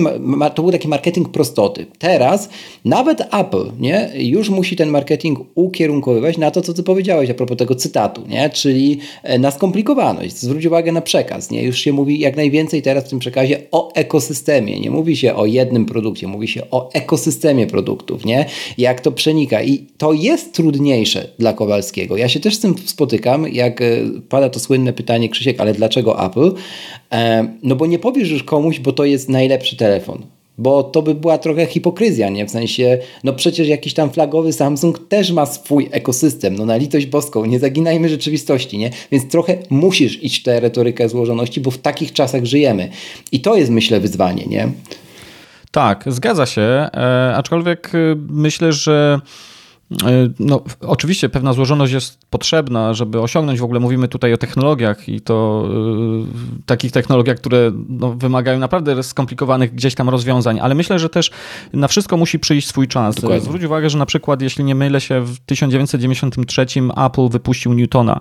to był taki marketing prostoty. Teraz nawet Apple, nie? Już musi ten marketing ukierunkowywać na to, co Ty powiedziałeś a propos tego cytatu, nie? Czyli e, na skomplikowaność. Zwróć uwagę na przekaz, nie? Już się mówi jak najwięcej teraz w tym przekazie o ekosystemie. Nie mówi się o jednym produkcie, mówi się o ekosystemie produktów, nie? Jak to przenika. I to jest trudniejsze dla Kowalskiego. Ja się też z tym spotykam, jak e, pada to słynne słynne pytanie, Krzysiek, ale dlaczego Apple? E, no bo nie powiesz już komuś, bo to jest najlepszy telefon. Bo to by była trochę hipokryzja, nie? W sensie, no przecież jakiś tam flagowy Samsung też ma swój ekosystem, no na litość boską, nie zaginajmy rzeczywistości, nie? Więc trochę musisz iść w tę retorykę złożoności, bo w takich czasach żyjemy. I to jest, myślę, wyzwanie, nie? Tak, zgadza się, e, aczkolwiek y, myślę, że no, oczywiście pewna złożoność jest potrzebna, żeby osiągnąć, w ogóle mówimy tutaj o technologiach i to y, takich technologiach, które no, wymagają naprawdę skomplikowanych gdzieś tam rozwiązań, ale myślę, że też na wszystko musi przyjść swój czas. Dokładnie. Zwróć uwagę, że na przykład, jeśli nie mylę się, w 1993 Apple wypuścił Newtona,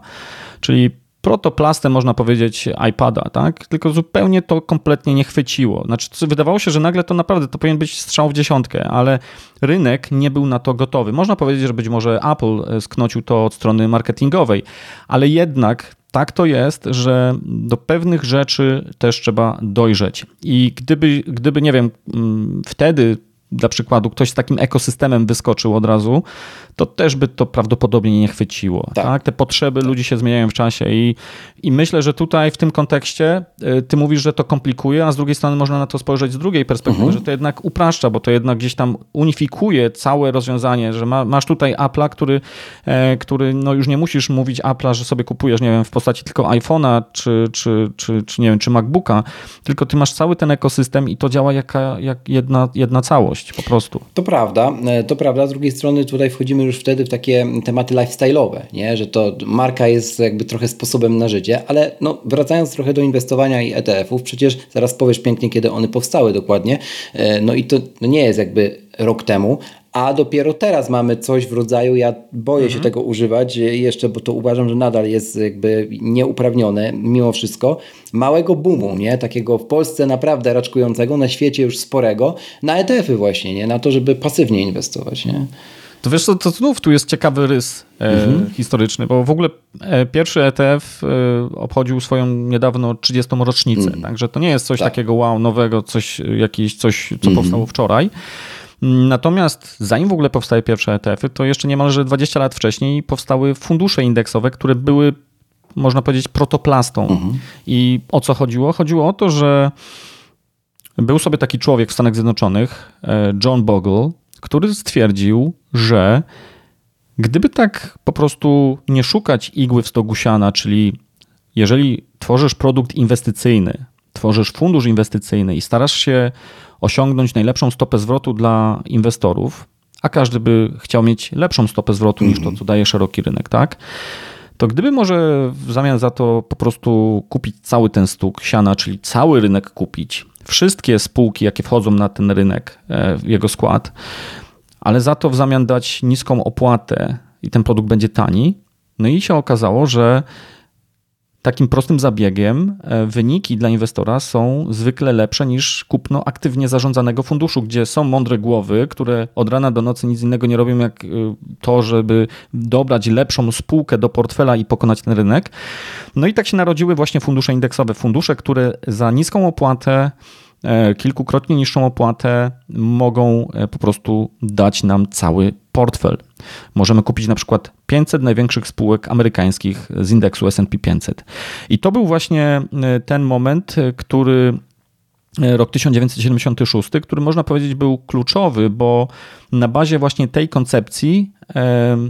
czyli protoplastem, można powiedzieć, iPada, tak? Tylko zupełnie to kompletnie nie chwyciło. Znaczy, wydawało się, że nagle to naprawdę to powinien być strzał w dziesiątkę, ale rynek nie był na to gotowy. Można powiedzieć, że być może Apple e, sknocił to od strony marketingowej, ale jednak tak to jest, że do pewnych rzeczy też trzeba dojrzeć. I gdyby, gdyby nie wiem, mm, wtedy dla przykładu ktoś z takim ekosystemem wyskoczył od razu, to też by to prawdopodobnie nie chwyciło. Tak. tak? Te potrzeby ludzi się zmieniają w czasie i, i myślę, że tutaj w tym kontekście y, ty mówisz, że to komplikuje, a z drugiej strony można na to spojrzeć z drugiej perspektywy, mhm. że to jednak upraszcza, bo to jednak gdzieś tam unifikuje całe rozwiązanie, że ma, masz tutaj Apple'a, który, e, który no już nie musisz mówić Apple'a, że sobie kupujesz, nie wiem, w postaci tylko iPhone'a czy, czy, czy, czy, nie wiem, czy MacBooka, tylko ty masz cały ten ekosystem i to działa jaka, jak jedna, jedna całość po prostu. To prawda, e, to prawda. Z drugiej strony tutaj wchodzimy już wtedy w takie tematy lifestyle'owe, nie? że to marka jest jakby trochę sposobem na życie, ale no, wracając trochę do inwestowania i ETF-ów, przecież zaraz powiesz pięknie, kiedy one powstały dokładnie, e, no i to nie jest jakby rok temu, a dopiero teraz mamy coś w rodzaju, ja boję mhm. się tego używać jeszcze, bo to uważam, że nadal jest jakby nieuprawnione mimo wszystko, małego boomu, nie? Takiego w Polsce naprawdę raczkującego, na świecie już sporego, na ETF-y właśnie, nie? Na to, żeby pasywnie inwestować, nie? To wiesz co, to znów tu jest ciekawy rys e, mhm. historyczny, bo w ogóle e, pierwszy ETF e, obchodził swoją niedawno 30. rocznicę, mhm. także to nie jest coś tak. takiego wow, nowego, coś, jakieś, coś co mhm. powstało wczoraj. Natomiast zanim w ogóle powstały pierwsze ETF-y, to jeszcze niemalże 20 lat wcześniej powstały fundusze indeksowe, które były, można powiedzieć, protoplastą. Mhm. I o co chodziło? Chodziło o to, że był sobie taki człowiek w Stanach Zjednoczonych, John Bogle, który stwierdził, że gdyby tak po prostu nie szukać igły w stogu siana, czyli jeżeli tworzysz produkt inwestycyjny, tworzysz fundusz inwestycyjny i starasz się osiągnąć najlepszą stopę zwrotu dla inwestorów, a każdy by chciał mieć lepszą stopę zwrotu niż to, mhm. co daje szeroki rynek, tak? To gdyby może w zamian za to po prostu kupić cały ten stóg siana, czyli cały rynek kupić, wszystkie spółki, jakie wchodzą na ten rynek, e, jego skład, ale za to w zamian dać niską opłatę i ten produkt będzie tani. No i się okazało, że takim prostym zabiegiem e, wyniki dla inwestora są zwykle lepsze niż kupno aktywnie zarządzanego funduszu, gdzie są mądre głowy, które od rana do nocy nic innego nie robią jak e, to, żeby dobrać lepszą spółkę do portfela i pokonać ten rynek. No i tak się narodziły właśnie fundusze indeksowe, fundusze, które za niską opłatę E, kilkukrotnie niższą opłatę mogą e, po prostu dać nam cały portfel. Możemy kupić na przykład 500 największych spółek amerykańskich z indeksu SP 500. I to był właśnie e, ten moment, który rok 1976, który można powiedzieć był kluczowy, bo na bazie właśnie tej koncepcji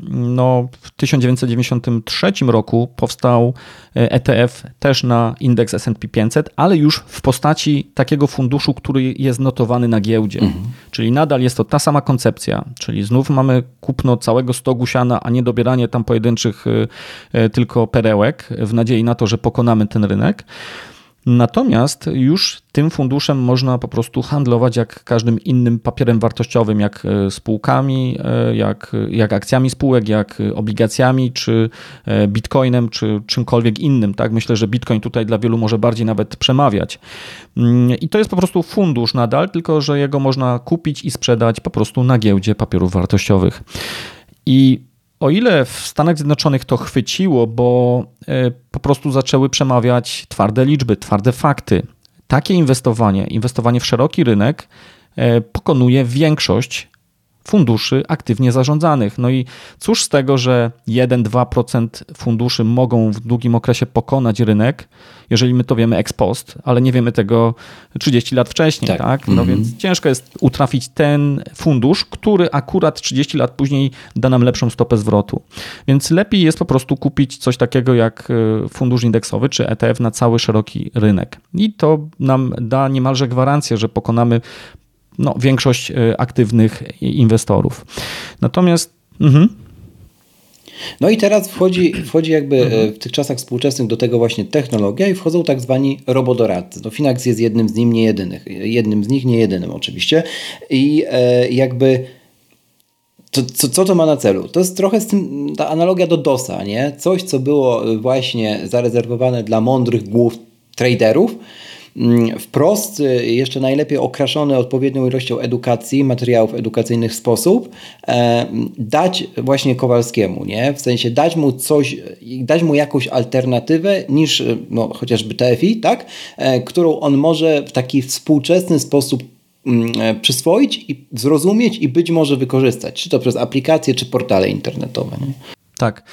no, w 1993 roku powstał ETF też na indeks S&P 500, ale już w postaci takiego funduszu, który jest notowany na giełdzie. Mhm. Czyli nadal jest to ta sama koncepcja, czyli znów mamy kupno całego stogu siana, a nie dobieranie tam pojedynczych e, e, tylko perełek w nadziei na to, że pokonamy ten rynek. Natomiast już tym funduszem można po prostu handlować jak każdym innym papierem wartościowym, jak e, spółkami, e, jak, jak akcjami spółek, jak obligacjami, czy e, bitcoinem, czy czymkolwiek innym. Tak? Myślę, że bitcoin tutaj dla wielu może bardziej nawet przemawiać. Mm, I to jest po prostu fundusz nadal, tylko że jego można kupić i sprzedać po prostu na giełdzie papierów wartościowych. I o ile w Stanach Zjednoczonych to chwyciło, bo e, po prostu zaczęły przemawiać twarde liczby, twarde fakty, takie inwestowanie, inwestowanie w szeroki rynek e, pokonuje większość funduszy aktywnie zarządzanych. No i cóż z tego, że 1-2% funduszy mogą w długim okresie pokonać rynek, jeżeli my to wiemy ex post, ale nie wiemy tego 30 lat wcześniej, tak? tak? No mm -hmm. więc ciężko jest utrafić ten fundusz, który akurat 30 lat później da nam lepszą stopę zwrotu. Więc lepiej jest po prostu kupić coś takiego jak e, fundusz indeksowy czy ETF na cały szeroki rynek. I to nam da niemalże gwarancję, że pokonamy no, większość e, aktywnych inwestorów. Natomiast. Mhm. No i teraz wchodzi, wchodzi jakby e, mhm. w tych czasach współczesnych do tego właśnie technologia i wchodzą tak zwani robodoradcy. No Finax jest jednym z nim, nie jedynych. Jednym z nich, nie jedynym oczywiście. I e, jakby to, co, co to ma na celu? To jest trochę z tym, ta analogia do DOSa, nie? Coś, co było właśnie zarezerwowane dla mądrych głów traderów, wprost, y, jeszcze najlepiej okraszony odpowiednią ilością edukacji, materiałów edukacyjnych sposób, e, dać właśnie Kowalskiemu, nie? W sensie dać mu coś, dać mu jakąś alternatywę niż y, no, chociażby TFI, tak? E, którą on może w taki współczesny sposób mm, e, przyswoić i zrozumieć i być może wykorzystać, czy to przez aplikacje, czy portale internetowe. Nie? Tak.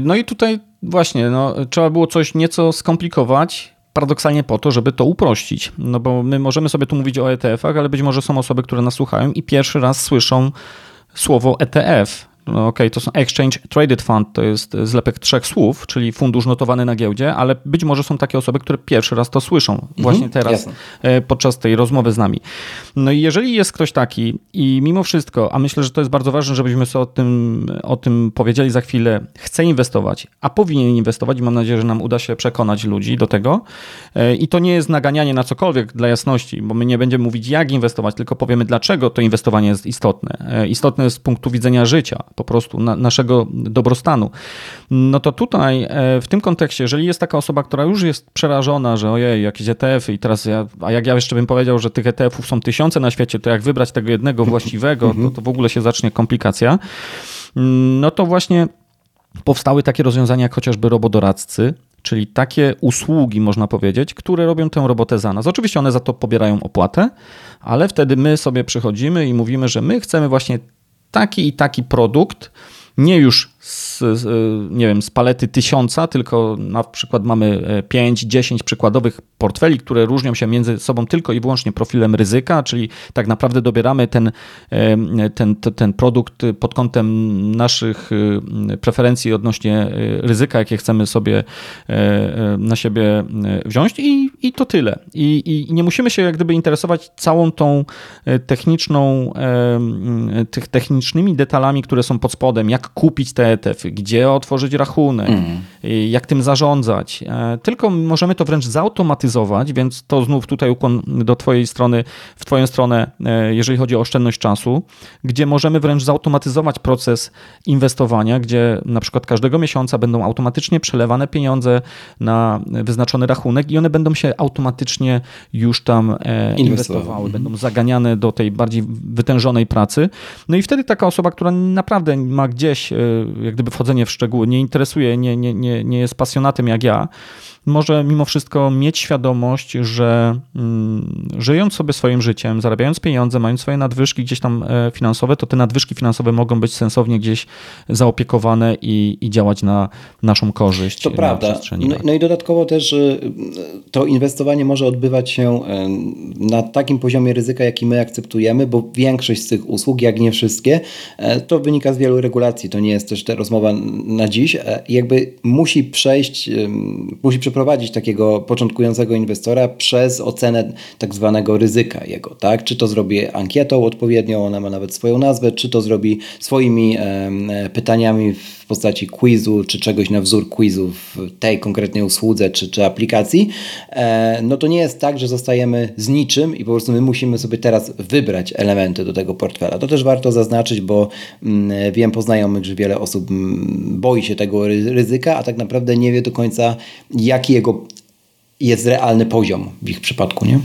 No i tutaj właśnie no, trzeba było coś nieco skomplikować, paradoksalnie po to, żeby to uprościć. No bo my możemy sobie tu mówić o ETF-ach, ale być może są osoby, które nas słuchają i pierwszy raz słyszą słowo ETF. No okej, okay, to są Exchange Traded Fund, to jest zlepek trzech słów, czyli fundusz notowany na giełdzie, ale być może są takie osoby, które pierwszy raz to słyszą mhm, właśnie teraz jasne. E, podczas tej rozmowy z nami. No i jeżeli jest ktoś taki i mimo wszystko, a myślę, że to jest bardzo ważne, żebyśmy sobie o tym, o tym powiedzieli za chwilę, chce inwestować, a powinien inwestować i mam nadzieję, że nam uda się przekonać ludzi do tego e, i to nie jest naganianie na cokolwiek dla jasności, bo my nie będziemy mówić jak inwestować, tylko powiemy dlaczego to inwestowanie jest istotne. E, istotne z punktu widzenia życia, po prostu na, naszego dobrostanu. No to tutaj e, w tym kontekście, jeżeli jest taka osoba, która już jest przerażona, że ojej, jakieś ETF-y i teraz ja, a jak ja jeszcze bym powiedział, że tych ETF-ów są tysiące na świecie, to jak wybrać tego jednego właściwego, to, to w ogóle się zacznie komplikacja. No to właśnie powstały takie rozwiązania jak chociażby robodoradcy, czyli takie usługi, można powiedzieć, które robią tę robotę za nas. Oczywiście one za to pobierają opłatę, ale wtedy my sobie przychodzimy i mówimy, że my chcemy właśnie taki i taki produkt, nie już z, z, nie wiem, z palety tysiąca, tylko na przykład mamy 5-10 e, przykładowych portfeli, które różnią się między sobą tylko i wyłącznie profilem ryzyka, czyli tak naprawdę dobieramy ten, e, ten, ten produkt pod kątem naszych e, preferencji odnośnie ryzyka, jakie chcemy sobie na siebie wziąć i, i to tyle. I, I nie musimy się jak gdyby interesować całą tą techniczną, tych technicznymi detalami, które są pod spodem, jak kupić te ETF, gdzie otworzyć rachunek, mm. jak tym zarządzać. E, tylko możemy to wręcz zautomatyzować, więc to znów tutaj ukłon do Twojej strony, w Twoją stronę, e, jeżeli chodzi o oszczędność czasu, gdzie możemy wręcz zautomatyzować proces inwestowania, gdzie na przykład każdego miesiąca będą automatycznie przelewane pieniądze na wyznaczony rachunek i one będą się automatycznie już tam e, inwestowały, mm. będą zaganiane do tej bardziej wytężonej pracy. No i wtedy taka osoba, która naprawdę ma gdzieś jak gdyby wchodzenie w szczegóły, nie interesuje, nie, nie, nie, nie jest pasjonatem jak ja, może mimo wszystko mieć świadomość, że mm, żyjąc sobie swoim życiem, zarabiając pieniądze, mając swoje nadwyżki gdzieś tam e, finansowe, to te nadwyżki finansowe mogą być sensownie gdzieś zaopiekowane i, i działać na naszą korzyść. To prawda. No, no, i dodatkowo też to inwestowanie może odbywać się e, na takim poziomie ryzyka, jaki my akceptujemy, bo większość z tych usług, jak nie wszystkie, e, to wynika z wielu regulacji. To nie jest też ta rozmowa na dziś. Jakby musi przejść, musi przeprowadzić przeprowadzić takiego początkującego inwestora przez ocenę tak zwanego ryzyka jego, tak? Czy to zrobi ankietą odpowiednią, ona ma nawet swoją nazwę, czy to zrobi swoimi e, pytaniami w postaci quizu, czy czegoś na wzór quizu w tej konkretnej usłudze, czy, czy aplikacji, e, no to nie jest tak, że zostajemy z niczym i po prostu my musimy sobie teraz wybrać elementy do tego portfela. To też warto zaznaczyć, bo mm, wiem po znajomych, że wiele osób mm, boi się tego ryzyka, a tak naprawdę nie wie do końca, jaki jego jest realny poziom w ich przypadku, nie?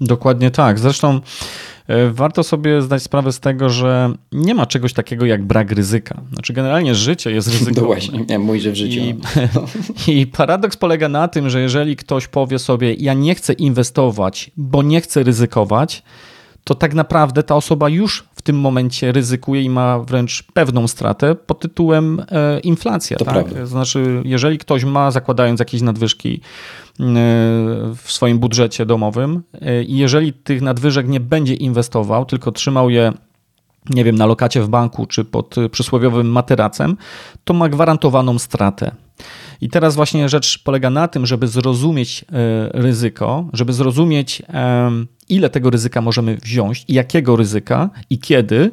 Dokładnie tak. Zresztą warto sobie zdać sprawę z tego, że nie ma czegoś takiego jak brak ryzyka. Znaczy generalnie życie jest [laughs] ryzykowne. No właśnie, ja mój, że w życiu. I, [laughs] I paradoks polega na tym, że jeżeli ktoś powie sobie ja nie chcę inwestować, bo nie chcę ryzykować, to tak naprawdę ta osoba już w tym momencie ryzykuje i ma wręcz pewną stratę pod tytułem e, inflacja. To tak? Prawda. Znaczy, jeżeli ktoś ma, zakładając jakieś nadwyżki e, w swoim budżecie domowym e, i jeżeli tych nadwyżek nie będzie inwestował, tylko trzymał je nie wiem, na lokacie w banku czy pod przysłowiowym materacem, to ma gwarantowaną stratę. I teraz właśnie rzecz polega na tym, żeby zrozumieć ryzyko, żeby zrozumieć ile tego ryzyka możemy wziąć i jakiego ryzyka i kiedy,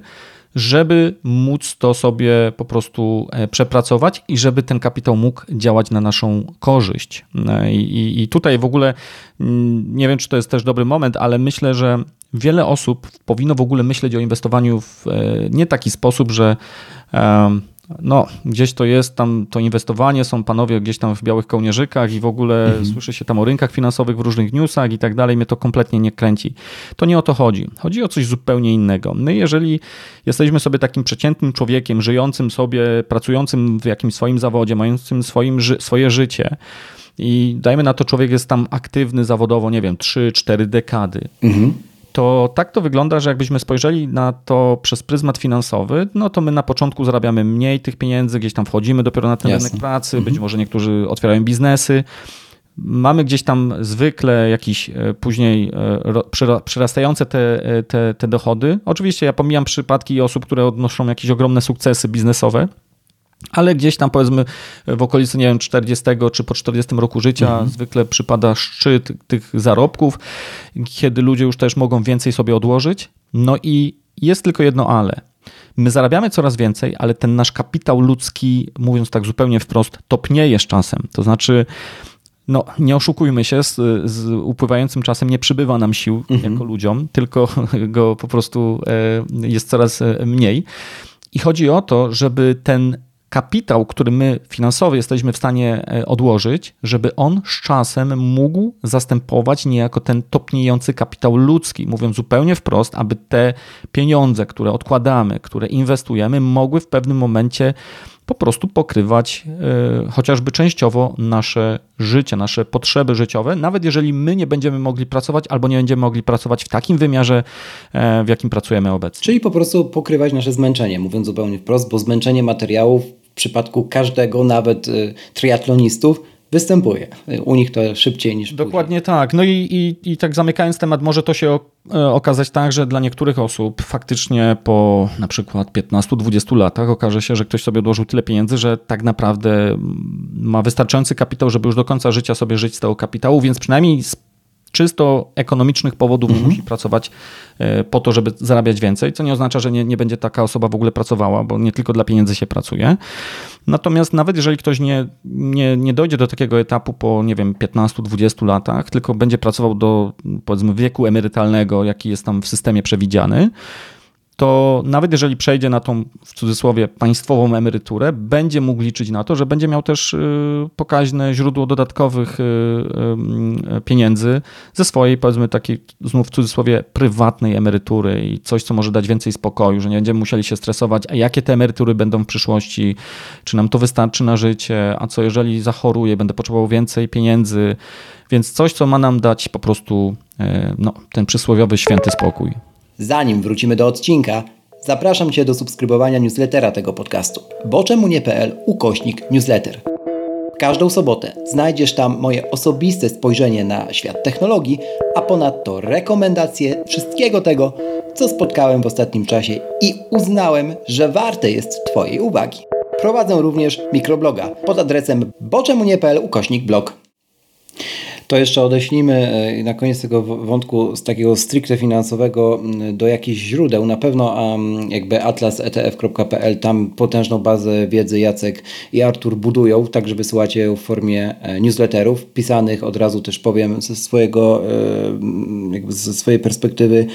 żeby móc to sobie po prostu e, przepracować i żeby ten kapitał mógł działać na naszą korzyść. E, I, I, tutaj w ogóle mm, nie wiem, czy to jest też dobry moment, ale myślę, że wiele osób powinno w ogóle myśleć o inwestowaniu w e, nie taki sposób, że no, gdzieś to jest tam to inwestowanie, są panowie gdzieś tam w białych kołnierzykach i w ogóle mhm. słyszy się tam o rynkach finansowych w różnych newsach i tak dalej, mnie to kompletnie nie kręci. To nie o to chodzi. Chodzi o coś zupełnie innego. My, jeżeli jesteśmy sobie takim przeciętnym człowiekiem, żyjącym sobie, pracującym w jakimś swoim zawodzie, mającym swoim, swoje życie, i dajmy na to, człowiek jest tam aktywny zawodowo, nie wiem, 3-4 dekady. Mhm to tak to wygląda, że jakbyśmy spojrzeli na to przez pryzmat finansowy, no to my na początku zarabiamy mniej tych pieniędzy, gdzieś tam wchodzimy dopiero na ten Jasne. rynek pracy, mhm. być może niektórzy otwierają biznesy. Mamy gdzieś tam zwykle jakiś e, później e, przyrastające te, e, te, te dochody. Oczywiście ja pomijam przypadki osób, które odnoszą jakieś ogromne sukcesy biznesowe, ale gdzieś tam powiedzmy w okolicy, nie wiem, 40 czy po 40 roku życia mhm. zwykle przypada szczyt tych zarobków, kiedy ludzie już też mogą więcej sobie odłożyć. No i jest tylko jedno ale. My zarabiamy coraz więcej, ale ten nasz kapitał ludzki, mówiąc tak zupełnie wprost, topnieje z czasem. To znaczy, no, nie oszukujmy się, z, z upływającym czasem nie przybywa nam sił mhm. jako ludziom, tylko [laughs] go po prostu e, jest coraz e, mniej. I chodzi o to, żeby ten kapitał, który my finansowy jesteśmy w stanie e, odłożyć, żeby on z czasem mógł zastępować niejako ten topniejący kapitał ludzki. Mówiąc zupełnie wprost, aby te pieniądze, które odkładamy, które inwestujemy, mogły w pewnym momencie po prostu pokrywać y, chociażby częściowo nasze życie, nasze potrzeby życiowe, nawet jeżeli my nie będziemy mogli pracować albo nie będziemy mogli pracować w takim wymiarze, e, w jakim pracujemy obecnie. Czyli po prostu pokrywać nasze zmęczenie, mówiąc zupełnie wprost, bo zmęczenie materiałów przypadku każdego, nawet y, triatlonistów, występuje. U nich to szybciej niż Dokładnie później. tak. No i, i, i tak zamykając temat, może to się e, okazać tak, że dla niektórych osób faktycznie po na przykład 15-20 latach okaże się, że ktoś sobie odłożył tyle pieniędzy, że tak naprawdę ma wystarczający kapitał, żeby już do końca życia sobie żyć z tego kapitału, więc przynajmniej czysto ekonomicznych powodów mhm. musi pracować e, po to, żeby zarabiać więcej, co nie oznacza, że nie, nie będzie taka osoba w ogóle pracowała, bo nie tylko dla pieniędzy się pracuje. Natomiast nawet jeżeli ktoś nie, nie, nie dojdzie do takiego etapu po, nie wiem, 15-20 latach, tylko będzie pracował do, powiedzmy, wieku emerytalnego, jaki jest tam w systemie przewidziany, to nawet jeżeli przejdzie na tą w cudzysłowie państwową emeryturę, będzie mógł liczyć na to, że będzie miał też y, pokaźne źródło dodatkowych y, y, pieniędzy ze swojej, powiedzmy, takiej znów w cudzysłowie prywatnej emerytury i coś, co może dać więcej spokoju, że nie będziemy musieli się stresować, a jakie te emerytury będą w przyszłości, czy nam to wystarczy na życie, a co jeżeli zachoruję, będę potrzebował więcej pieniędzy, więc coś, co ma nam dać po prostu no, ten przysłowiowy święty spokój. Zanim wrócimy do odcinka, zapraszam Cię do subskrybowania newslettera tego podcastu. Bo czemu nie.pl ukośnik newsletter. Każdą sobotę znajdziesz tam moje osobiste spojrzenie na świat technologii, a ponadto rekomendacje wszystkiego tego, co spotkałem w ostatnim czasie i uznałem, że warte jest Twojej uwagi. Prowadzę również mikrobloga pod adresem boczemunie.pl ukośnik blog. To jeszcze odeślimy e, na koniec tego wątku z takiego stricte finansowego do jakichś źródeł. Na pewno jakby atlas.etf.pl, tam potężną bazę wiedzy Jacek i Artur budują, tak żeby wysyłacie ją w formie e, newsletterów, pisanych od razu też powiem ze swojego, e, jakby ze swojej perspektywy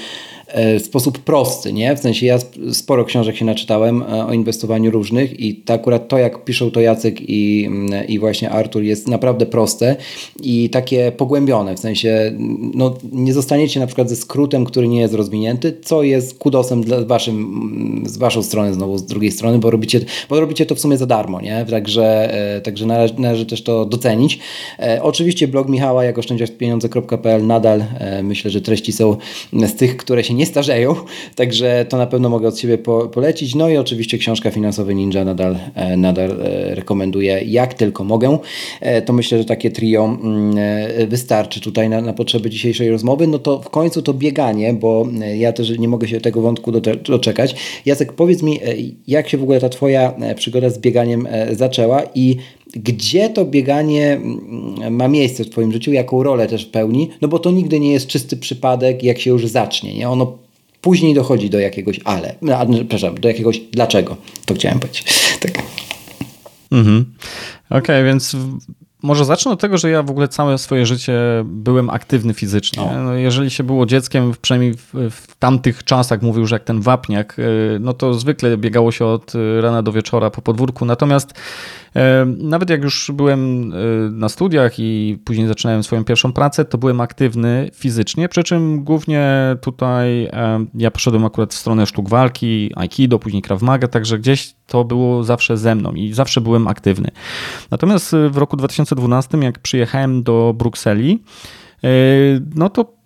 w sposób prosty, nie? W sensie ja sporo książek się naczytałem e, o inwestowaniu różnych i to akurat to, jak piszą to Jacek i, mm, i właśnie Artur jest naprawdę proste i takie pogłębione, w sensie no, nie zostaniecie na przykład ze skrótem, który nie jest rozwinięty, co jest kudosem dla waszym, mm, z waszą strony znowu, z drugiej strony, bo robicie, bo robicie to w sumie za darmo, nie? Także, e, także należy, należy też to docenić. Oczywiście blog Michała, jak oszczędziać pieniądze.pl nadal myślę, że treści są z tych, które się nie nie starzeją, [laughs] także to na pewno mogę od siebie po, polecić. No i oczywiście książka Finansowy Ninja nadal, e, nadal e, rekomenduję, jak tylko mogę. E, to myślę, że takie trio mm, wystarczy tutaj na, na potrzeby dzisiejszej rozmowy. No to w końcu to bieganie, bo ja też nie mogę się tego wątku doczekać. Jacek, powiedz mi, jak się w ogóle ta Twoja przygoda z bieganiem zaczęła i gdzie to bieganie mm, ma miejsce w Twoim życiu, jaką rolę też pełni, no bo to nigdy nie jest czysty przypadek, jak się już zacznie, nie? Ono później dochodzi do jakiegoś ale, no, przepraszam, do jakiegoś dlaczego, to chciałem powiedzieć. Tak. Mhm. Okej, okay, więc może zacznę od tego, że ja w ogóle całe swoje życie byłem aktywny fizycznie. No, jeżeli się było dzieckiem, przynajmniej w, w, tamtych czasach, mówił, że jak ten wapniak, y, no to zwykle biegało się od rana do wieczora po podwórku. Natomiast nawet jak już byłem na studiach i później zaczynałem swoją pierwszą pracę, to byłem aktywny fizycznie, przy czym głównie tutaj ja poszedłem akurat w stronę sztuk walki, aikido, później krav maga, także gdzieś to było zawsze ze mną i zawsze byłem aktywny. Natomiast w roku 2012, jak przyjechałem do Brukseli, e, no to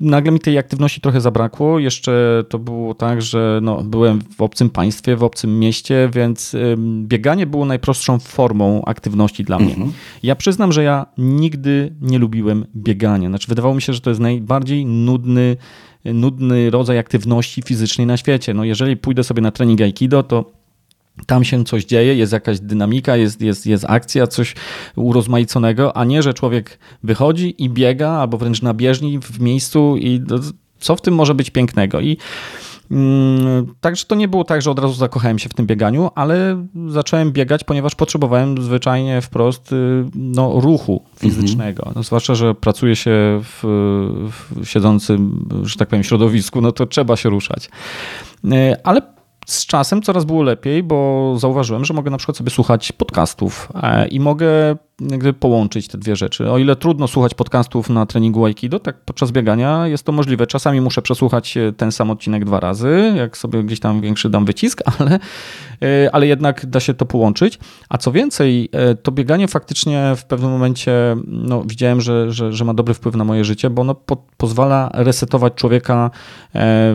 nagle mi tej aktywności trochę zabrakło. Jeszcze to było tak, że no, byłem w obcym państwie, w obcym mieście, więc bieganie było najprostszą formą aktywności dla mnie. Mhm. Ja przyznam, że ja nigdy nie lubiłem biegania. Znaczy, wydawało mi się, że to jest najbardziej nudny, nudny rodzaj aktywności fizycznej na świecie. No, jeżeli pójdę sobie na trening Aikido, to tam się coś dzieje, jest jakaś dynamika, jest, jest, jest akcja, coś urozmaiconego, a nie, że człowiek wychodzi i biega, albo wręcz na bieżni w miejscu i co w tym może być pięknego. I mm, Także to nie było tak, że od razu zakochałem się w tym bieganiu, ale zacząłem biegać, ponieważ potrzebowałem zwyczajnie wprost y, no, ruchu fizycznego. Mhm. No, zwłaszcza, że pracuje się w, w siedzącym, że tak powiem, środowisku, no to trzeba się ruszać. Y, ale z czasem coraz było lepiej, bo zauważyłem, że mogę na przykład sobie słuchać podcastów e, i mogę jakby połączyć te dwie rzeczy. O ile trudno słuchać podcastów na treningu Aikido, tak podczas biegania jest to możliwe. Czasami muszę przesłuchać e, ten sam odcinek dwa razy, jak sobie gdzieś tam większy dam wycisk, [laughs] ale, e, ale jednak da się to połączyć. A co więcej, to bieganie faktycznie w pewnym momencie no, widziałem, że, że, że ma dobry wpływ na moje życie, bo ono po, pozwala resetować człowieka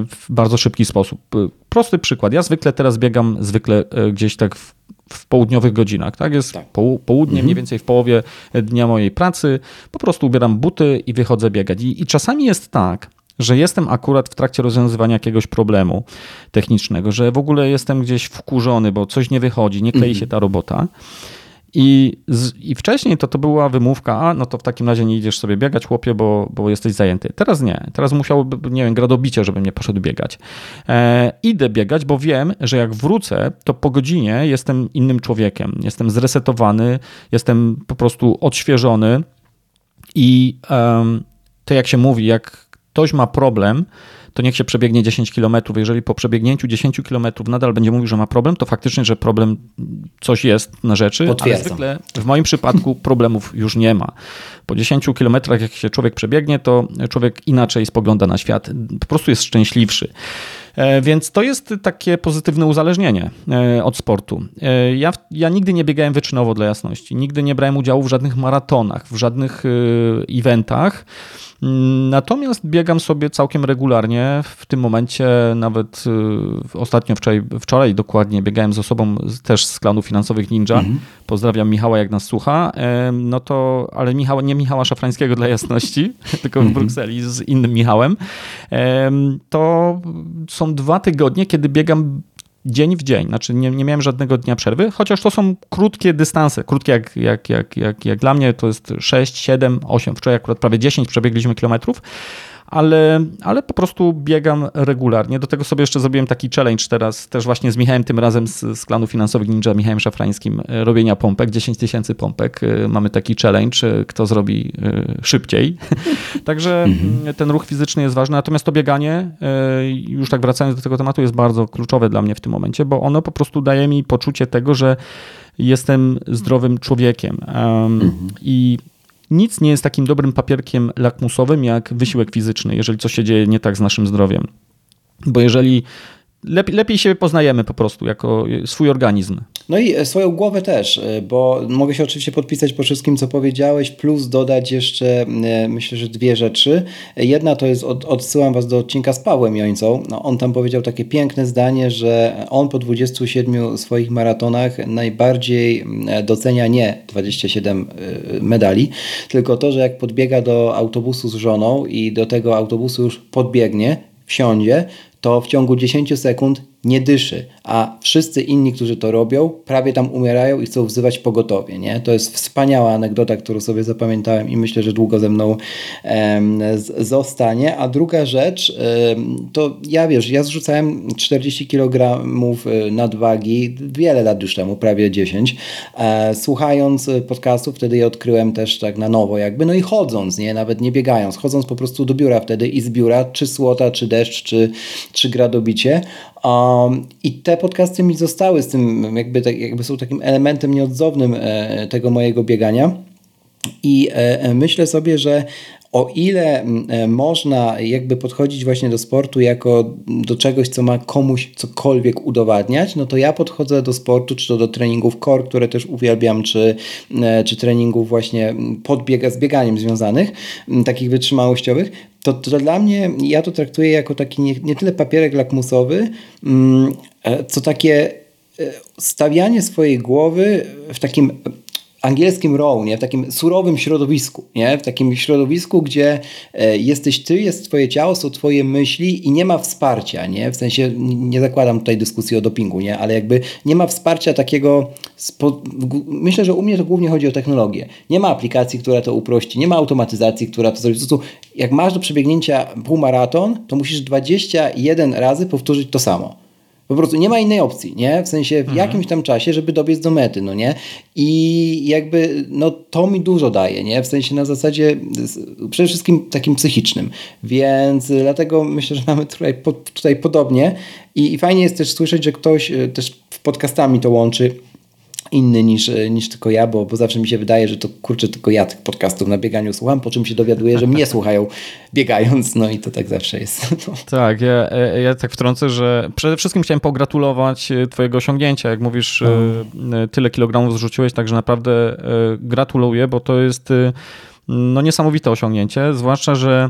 w bardzo szybki sposób. Prosty przykład. Ja zwykle teraz biegam zwykle gdzieś tak w w południowych godzinach. Tak? Jest tak. południe, mhm. mniej więcej w połowie dnia mojej pracy. Po prostu ubieram buty i wychodzę biegać. I, i czasami jest tak, że jestem akurat w trakcie rozwiązywania jakiegoś problemu technicznego, że w ogóle jestem gdzieś wkurzony, bo coś nie wychodzi, nie klei mhm. się ta robota. I, z, I wcześniej to, to była wymówka, a no to w takim razie nie idziesz sobie biegać, chłopie, bo, bo jesteś zajęty. Teraz nie. Teraz musiałoby, nie wiem, gradobicie, żebym nie poszedł biegać. E, idę biegać, bo wiem, że jak wrócę, to po godzinie jestem innym człowiekiem. Jestem zresetowany, jestem po prostu odświeżony i um, to jak się mówi, jak ktoś ma problem, to niech się przebiegnie 10 km. Jeżeli po przebiegnięciu 10 km nadal będzie mówił, że ma problem, to faktycznie, że problem coś jest na rzeczy, Potwierdzam. ale zwykle w moim przypadku [laughs] problemów już nie ma. Po 10 km, jak się człowiek przebiegnie, to człowiek inaczej spogląda na świat, po prostu jest szczęśliwszy. E, więc to jest takie pozytywne uzależnienie e, od sportu. E, ja, ja nigdy nie biegałem wyczynowo dla jasności. Nigdy nie brałem udziału w żadnych maratonach, w żadnych eventach. Natomiast biegam sobie całkiem regularnie. W tym momencie nawet ostatnio wczoraj, wczoraj dokładnie biegałem z osobą też z klanu finansowych Ninja. Mhm. Pozdrawiam Michała, jak nas słucha. No to, ale Michała, nie Michała Szafrańskiego dla jasności, [laughs] tylko w mhm. Brukseli z innym Michałem. To są dwa tygodnie, kiedy biegam dzień w dzień. Znaczy nie, nie miałem żadnego dnia przerwy, chociaż to są krótkie dystanse. Krótkie jak, jak, jak, jak, jak dla mnie to jest 6, 7, 8. Wczoraj akurat prawie 10 przebiegliśmy kilometrów ale, ale po prostu biegam regularnie. Do tego sobie jeszcze zrobiłem taki challenge teraz, też właśnie z Michałem, tym razem z, z klanu finansowych Ninja, Michałem Szafrańskim, e, robienia pompek, 10 tysięcy pompek. E, mamy taki challenge, e, kto zrobi szybciej. [laughs] Także mhm. ten ruch fizyczny jest ważny, natomiast to bieganie, już tak wracając do tego tematu, jest bardzo kluczowe dla mnie w tym momencie, bo ono po prostu daje mi poczucie tego, że jestem zdrowym człowiekiem. Um, I nic nie jest takim dobrym papierkiem lakmusowym jak wysiłek fizyczny, jeżeli coś się dzieje nie tak z naszym zdrowiem. Bo jeżeli lepiej, lepiej się poznajemy po prostu jako swój organizm. No i e, swoją głowę też, e, bo mogę się oczywiście podpisać po wszystkim, co powiedziałeś, plus dodać jeszcze e, myślę, że dwie rzeczy. Jedna to jest, od, odsyłam Was do odcinka z Pawłem Jońcą. No, on tam powiedział takie piękne zdanie, że on po 27 swoich maratonach najbardziej docenia nie 27 medali, tylko to, że jak podbiega do autobusu z żoną i do tego autobusu już podbiegnie, wsiądzie, to w ciągu 10 sekund nie dyszy, a wszyscy inni, którzy to robią, prawie tam umierają i chcą wzywać pogotowie. Nie? To jest wspaniała anegdota, którą sobie zapamiętałem i myślę, że długo ze mną zostanie. A druga rzecz, to ja wiesz, ja zrzucałem 40 kg e, nadwagi wiele lat już temu, prawie 10. E, słuchając podcastów, wtedy je odkryłem też tak na nowo jakby, no i chodząc, nie? nawet nie biegając, chodząc po prostu do biura wtedy i z biura, czy słota, czy deszcz, czy, czy gradobicie, Um, I te podcasty mi zostały z tym, jakby, tak, jakby są takim elementem nieodzownym e, tego mojego biegania. I myślę sobie, że o ile e, można jakby podchodzić właśnie do sportu jako do czegoś, co ma komuś cokolwiek udowadniać, no to ja podchodzę do sportu, czy to do treningów core, które też uwielbiam, czy, e, czy treningów właśnie podbiega z bieganiem związanych, takich wytrzymałościowych, to, to dla mnie, ja to traktuję jako taki nie, nie tyle papierek lakmusowy, e, co takie stawianie swojej głowy w takim angielskim row, nie? w takim surowym środowisku, nie? w takim środowisku, gdzie e, jesteś ty, jest twoje ciało, są twoje myśli i nie ma wsparcia, nie? w sensie nie zakładam tutaj dyskusji o dopingu, nie? ale jakby nie ma wsparcia takiego, spo... myślę, że u mnie to głównie chodzi o technologię. Nie ma aplikacji, która to uprości, nie ma automatyzacji, która to zrobi. Jak masz do przebiegnięcia półmaraton, to musisz 21 razy powtórzyć to samo. Po prostu nie ma innej opcji, nie? W sensie w mhm. jakimś tam czasie, żeby dobiec do mety, no nie? I jakby, no to mi dużo daje, nie? W sensie na zasadzie przede wszystkim takim psychicznym. Więc dlatego myślę, że mamy tutaj, tutaj podobnie I, i fajnie jest też słyszeć, że ktoś e, też podcastami to łączy inny niż, e, niż tylko ja, bo, bo zawsze mi się wydaje, że to kurczę tylko ja tych podcastów na bieganiu słucham, po czym się dowiaduję, że mnie słuchają [laughs] biegając, no i to tak zawsze jest. [laughs] No. Tak, ja, e, ja tak wtrącę, że przede wszystkim chciałem pogratulować e, twojego osiągnięcia, jak mówisz, no. tyle kilogramów zrzuciłeś, także naprawdę gratuluję, bo to jest no niesamowite osiągnięcie, zwłaszcza, że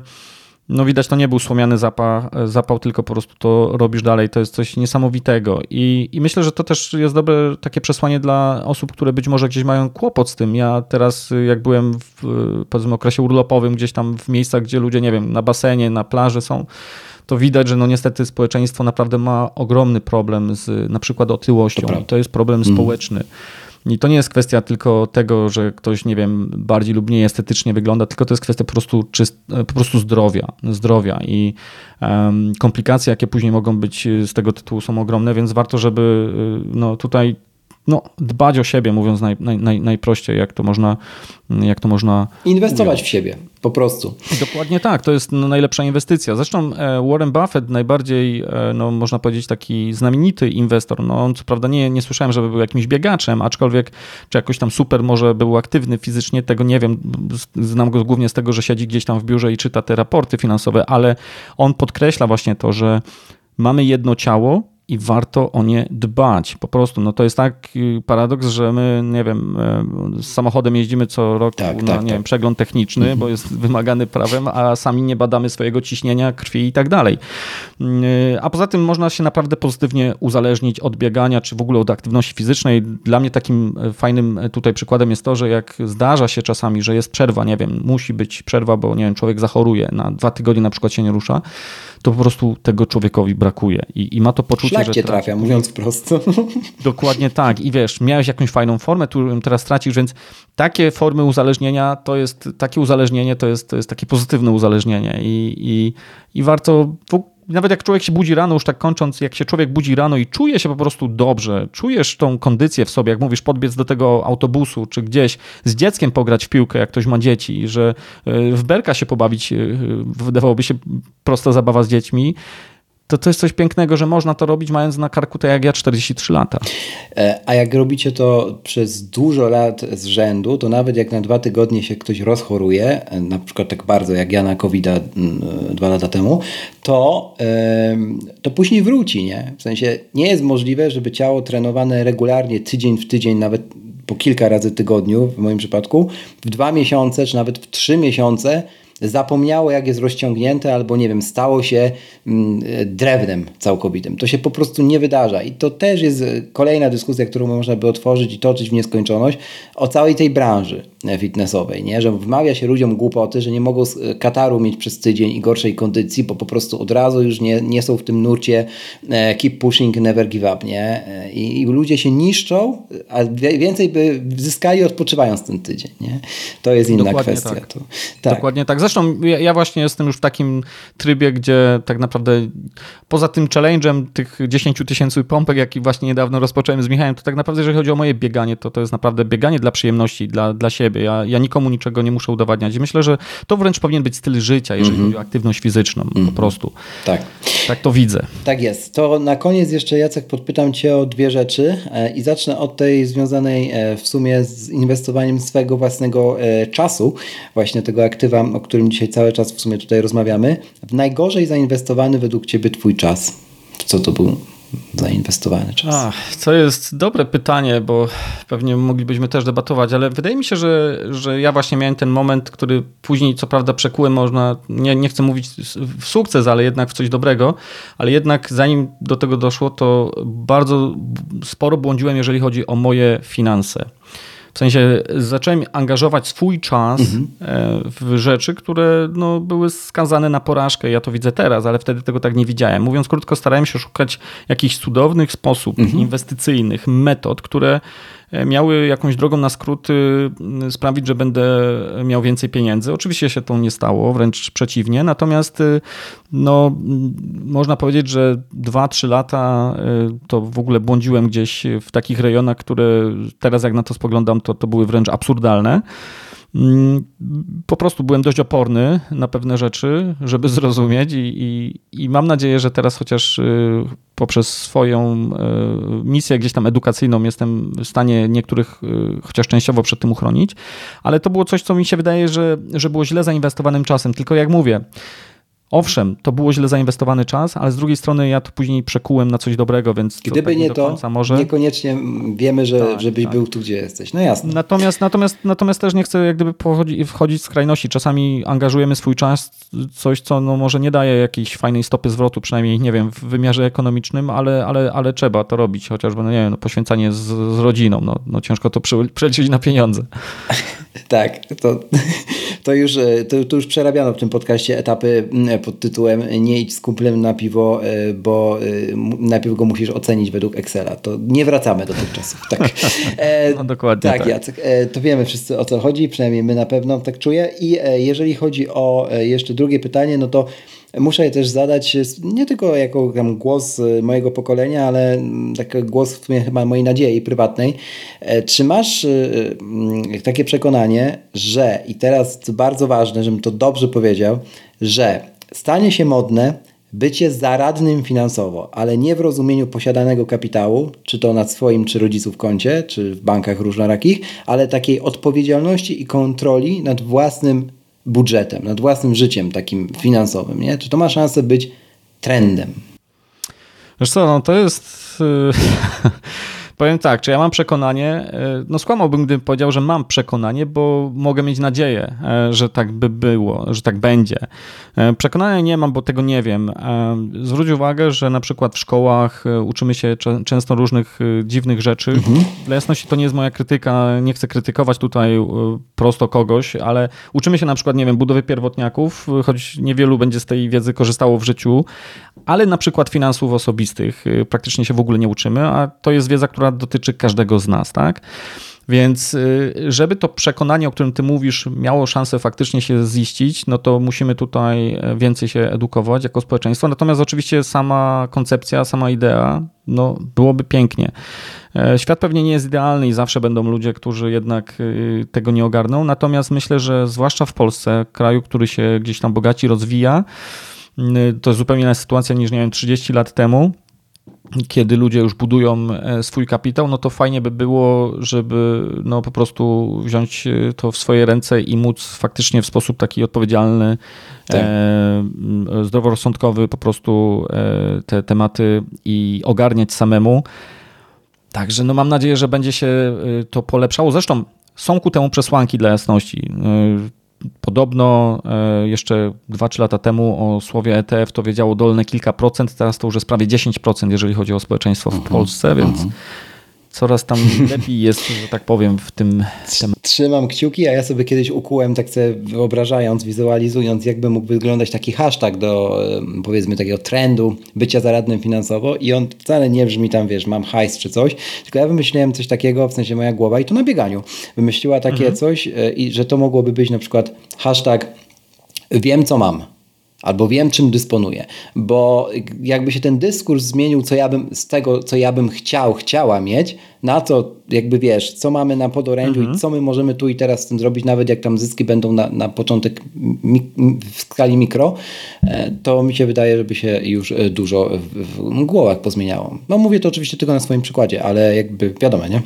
no widać, to nie był słomiany zapał, zapał, tylko po prostu to robisz dalej. To jest coś niesamowitego. I, I myślę, że to też jest dobre takie przesłanie dla osób, które być może gdzieś mają kłopot z tym. Ja teraz, jak byłem w powiedzmy okresie urlopowym, gdzieś tam w miejscach, gdzie ludzie, nie wiem, na basenie, na plaży są, to widać, że no niestety społeczeństwo naprawdę ma ogromny problem z na przykład otyłością. To, to jest problem mm. I to nie jest kwestia tylko tego, że ktoś, nie wiem, bardziej lub mniej estetycznie wygląda, tylko to jest kwestia po prostu, czyst, po prostu zdrowia, zdrowia. I komplikacje, jakie później mogą być z tego tytułu są ogromne, więc warto, żeby y, no, tutaj no, dbać o siebie, mówiąc naj, naj, najprościej, jak to można, jak to można Inwestować ująć. w siebie, po prostu. Dokładnie tak, to jest najlepsza inwestycja. Zresztą e, Warren Buffett, najbardziej, e, no, można powiedzieć, taki znamienity inwestor, no, on co prawda nie, nie słyszałem, żeby był jakimś biegaczem, aczkolwiek czy jakoś tam super może był aktywny fizycznie, tego nie wiem, znam go głównie z tego, że siedzi gdzieś tam w biurze i czyta te raporty finansowe, ale on podkreśla właśnie to, że mamy jedno ciało, i warto o nie dbać. Po prostu, no to jest taki paradoks, że my, nie wiem, e, z samochodem jeździmy co rok tak, na tak, nie tak. Wiem, przegląd techniczny, bo jest [laughs] wymagany prawem, a sami nie badamy swojego ciśnienia, krwi i tak dalej. E, a poza tym można się naprawdę pozytywnie uzależnić od biegania, czy w ogóle od aktywności fizycznej. Dla mnie takim e, fajnym tutaj przykładem jest to, że jak zdarza się czasami, że jest przerwa, nie wiem, musi być przerwa, bo nie wiem, człowiek zachoruje, na dwa tygodnie na przykład się nie rusza, to po prostu tego człowiekowi brakuje. I, i ma to poczucie, Szlak że... trafia, mówiąc prosto. [laughs] Dokładnie tak. I wiesz, miałeś jakąś fajną formę, którą teraz tracisz, więc takie formy uzależnienia to jest, takie uzależnienie to jest, to jest takie pozytywne uzależnienie. I, i, i warto nawet jak człowiek się budzi rano, już tak kończąc, jak się człowiek budzi rano i czuje się po prostu dobrze, czujesz tą kondycję w sobie, jak mówisz, podbiec do tego autobusu, czy gdzieś z dzieckiem pograć w piłkę, jak ktoś ma dzieci, że e, w berka się pobawić, e, wydawałoby się prosta zabawa z dziećmi, to to jest coś pięknego, że można to robić mając na karku tak jak ja 43 lata. E, a jak robicie to przez dużo lat z rzędu, to nawet jak na dwa tygodnie się ktoś rozchoruje, e, na przykład tak bardzo jak ja na covid e, dwa lata temu, to, to później wróci, nie? W sensie nie jest możliwe, żeby ciało trenowane regularnie tydzień w tydzień, nawet po kilka razy w tygodniu, w moim przypadku, w dwa miesiące, czy nawet w trzy miesiące zapomniało, jak jest rozciągnięte, albo nie wiem, stało się mm, drewnem całkowitym. To się po prostu nie wydarza. I to też jest kolejna dyskusja, którą można by otworzyć i toczyć w nieskończoność o całej tej branży fitnessowej, nie? że wmawia się ludziom głupoty, że nie mogą kataru mieć przez tydzień i gorszej kondycji, bo po prostu od razu już nie, nie są w tym nurcie e, keep pushing, never give up. Nie? E, I, I, ludzie się niszczą, a więcej by zyskali odpoczywając ten tydzień. Nie? To jest inna Dokładnie kwestia. Tak. To, tak. Dokładnie tak. Zresztą ja, ja, właśnie jestem już w takim trybie, gdzie tak naprawdę poza tym challenge'em tych 10 tysięcy pompek, jaki właśnie niedawno rozpocząłem z Michałem, to tak naprawdę jeżeli chodzi o moje bieganie, to to jest naprawdę bieganie dla przyjemności, dla, dla siebie. Ja, ja nikomu niczego nie muszę udowadniać. I myślę, że to wręcz powinien być styl życia, jeżeli mm -hmm. chodzi o aktywność fizyczną, mm -hmm. po mhm. prostu. Tak. Tak to widzę. Tak jest. To na koniec jeszcze Jacek podpytam Cię o dwie rzeczy e, i zacznę od tej związanej e, w sumie z inwestowaniem swego własnego e, czasu, właśnie tego aktywa, o którym dzisiaj cały czas w sumie tutaj rozmawiamy. W najgorzej zainwestowany według Ciebie Twój czas. Co to był zainwestowany czas? Ach, to jest dobre pytanie, bo pewnie moglibyśmy też debatować, ale wydaje mi się, że, że ja właśnie miałem ten moment, który później co prawda przekułem, można, nie, nie chcę mówić w sukces, ale jednak w coś dobrego, ale jednak zanim do tego doszło, to bardzo sporo błądziłem, jeżeli chodzi o moje finanse. W sensie zacząłem angażować swój czas mhm. E, w rzeczy, które no, były skazane na porażkę. Ja to widzę teraz, ale wtedy tego tak nie widziałem. Mówiąc krótko, starałem się szukać jakichś cudownych sposobów mhm. inwestycyjnych, metod, które miały jakąś drogą na skróty sprawić, że będę miał więcej pieniędzy. Oczywiście się to nie stało, wręcz przeciwnie. Natomiast y, no, można powiedzieć, że 2-3 lata y, to w ogóle błądziłem gdzieś w takich rejonach, które teraz jak na to spoglądam, to, to były wręcz absurdalne. Mm, po prostu byłem dość oporny na pewne rzeczy, żeby zrozumieć, i, i, i, mam nadzieję, że teraz chociaż y, poprzez swoją y, misję gdzieś tam edukacyjną jestem w stanie niektórych y, chociaż częściowo przed tym uchronić, ale to było coś, co mi się wydaje, że, że było źle zainwestowanym czasem. Tylko jak mówię, Owszem, to było źle zainwestowany czas, ale z drugiej strony ja to później przekułem na coś dochodzić, więc gdyby tak nie, to, może... niekoniecznie wiemy, że, tak, żebyś tak. był tu, gdzie jesteś. No jasne. Natomiast, natomiast, natomiast też nie chcę jak gdyby wchodzić w skrajności. Czasami angażujemy swój czas coś, co no może nie daje jakiejś fajnej stopy zwrotu, przynajmniej nie wiem, w wymiarze ekonomicznym, ale, ale, ale trzeba to robić, chociażby, no nie wiem, no, poświęcanie z, z rodziną, no, no ciężko to przeliczyć na pieniądze. [laughs] tak, to, to, już, to, to już przerabiano w tym podcaście etapy pod tytułem nie idź z kumplem na piwo, e, bo e, najpierw go musisz ocenić według Excela. To nie wracamy do tych czasów. Tak. [laughs] E, no dokładnie tak. Tak, Jacek. To wiemy wszyscy o co chodzi, przynajmniej my na pewno tak czuję. I jeżeli chodzi o jeszcze drugie pytanie, no to muszę je też zadać nie tylko jako tam głos mojego pokolenia, ale taki głos w sumie chyba mojej nadziei prywatnej. Czy masz takie przekonanie, że i teraz bardzo ważne, żebym to dobrze powiedział, że stanie się modne bycie zaradnym finansowo, ale nie w rozumieniu posiadanego kapitału, czy to na swoim, czy rodziców koncie, czy w bankach różnorakich, ale takiej odpowiedzialności i kontroli nad własnym budżetem, nad własnym życiem takim finansowym. Nie? Czy to ma szansę być trendem? Co, no to jest... [laughs] Powiem tak, czy ja mam przekonanie, e, no skłamałbym, gdybym powiedział, że mam przekonanie, bo mogę mieć nadzieję, e, że tak by było, że tak będzie. E, przekonania nie mam, bo tego nie wiem. Zwróć uwagę, że na przykład w szkołach uczymy się często różnych dziwnych rzeczy. Mhm. Dla jasności to nie jest moja krytyka, nie chcę krytykować tutaj prosto kogoś, ale uczymy się na przykład, nie wiem, budowy pierwotniaków, choć niewielu będzie z tej wiedzy korzystało w życiu, ale na przykład finansów osobistych praktycznie się w ogóle nie uczymy, a to jest wiedza, która dotyczy każdego z nas, tak? Więc y, żeby to przekonanie, o którym ty mówisz, miało szansę faktycznie się ziścić, no to musimy tutaj więcej się edukować jako społeczeństwo. Natomiast oczywiście sama koncepcja, sama idea, no byłoby pięknie. E, świat pewnie nie jest idealny i zawsze będą ludzie, którzy jednak y, tego nie ogarną. Natomiast myślę, że zwłaszcza w Polsce, kraju, który się gdzieś tam bogaci rozwija, y, to jest zupełnie inna sytuacja niż, nie wiem, 30 lat temu kiedy ludzie już budują e, swój kapitał, no to fajnie by było, żeby no po prostu wziąć e, to w swoje ręce i móc faktycznie w sposób taki odpowiedzialny, tak. e, zdroworozsądkowy po prostu e, te tematy i ogarniać samemu. Także no mam nadzieję, że będzie się e, to polepszało. Zresztą są ku temu przesłanki dla jasności. Podobno e, jeszcze 2-3 lata temu o słowie ETF to wiedziało dolne kilka procent, teraz to już jest prawie 10%, jeżeli chodzi o społeczeństwo w mhm. Polsce, więc mhm coraz tam lepiej jest, że tak powiem, w tym temacie. Trzymam kciuki, a ja sobie kiedyś ukułem, tak sobie wyobrażając, wizualizując, jakby mógł wyglądać taki hashtag do powiedzmy takiego trendu bycia zaradnym finansowo i on wcale nie brzmi tam, wiesz, mam hajs czy coś, tylko ja wymyśliłem coś takiego, w sensie moja głowa i to na bieganiu. Wymyśliła takie mhm. coś e, i że to mogłoby być na przykład hashtag wiem co mam albo wiem, czym dysponuję, bo jakby się ten dyskurs zmienił, co ja bym z tego, co ja bym chciał, chciała mieć, na to jakby wiesz, co mamy na podorędziu mhm. i co my możemy tu i teraz z tym zrobić, nawet jak tam zyski będą na, na początek w skali mikro, e, to mi się wydaje, żeby się już e, dużo w, w głowach pozmieniało. No mówię to oczywiście tylko na swoim przykładzie, ale jakby wiadomo, nie?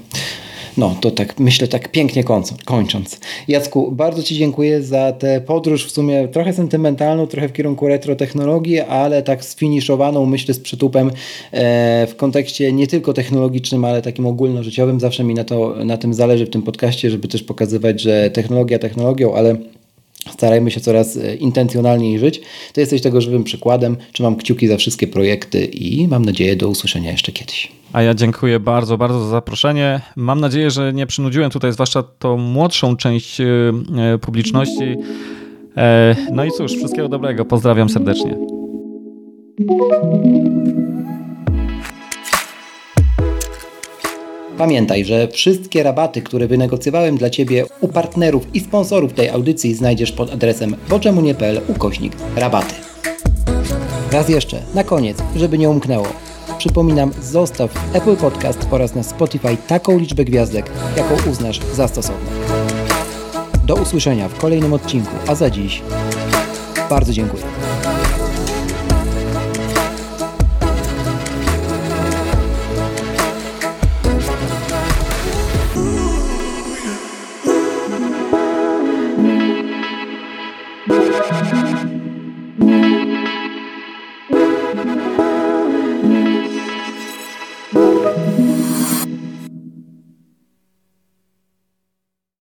No, to tak myślę, tak pięknie kończąc. Jacku, bardzo Ci dziękuję za tę podróż w sumie trochę sentymentalną, trochę w kierunku retrotechnologii, ale tak sfiniszowaną, myślę, z przytupem e, w kontekście nie tylko technologicznym, ale takim ogólnożyciowym. Zawsze mi na, to, na tym zależy w tym podcaście, żeby też pokazywać, że technologia technologią, ale starajmy się coraz e, intencjonalniej żyć. Ty jesteś tego żywym przykładem. Trzymam kciuki za wszystkie projekty i mam nadzieję do usłyszenia jeszcze kiedyś. A ja dziękuję bardzo, bardzo za zaproszenie. Mam nadzieję, że nie przynudziłem tutaj, zwłaszcza tą młodszą część e, e, publiczności. No i cóż, wszystkiego dobrego. Pozdrawiam serdecznie. Pamiętaj, że wszystkie rabaty, które wynegocjowałem dla Ciebie u partnerów i sponsorów tej audycji znajdziesz pod adresem boczemunie.pl ukośnik rabaty. Raz jeszcze, na koniec, żeby nie umknęło. Przypominam, zostaw w Apple Podcast oraz na Spotify taką liczbę gwiazdek, jaką uznasz za stosowną. Do usłyszenia w kolejnym odcinku, a za dziś bardzo dziękuję.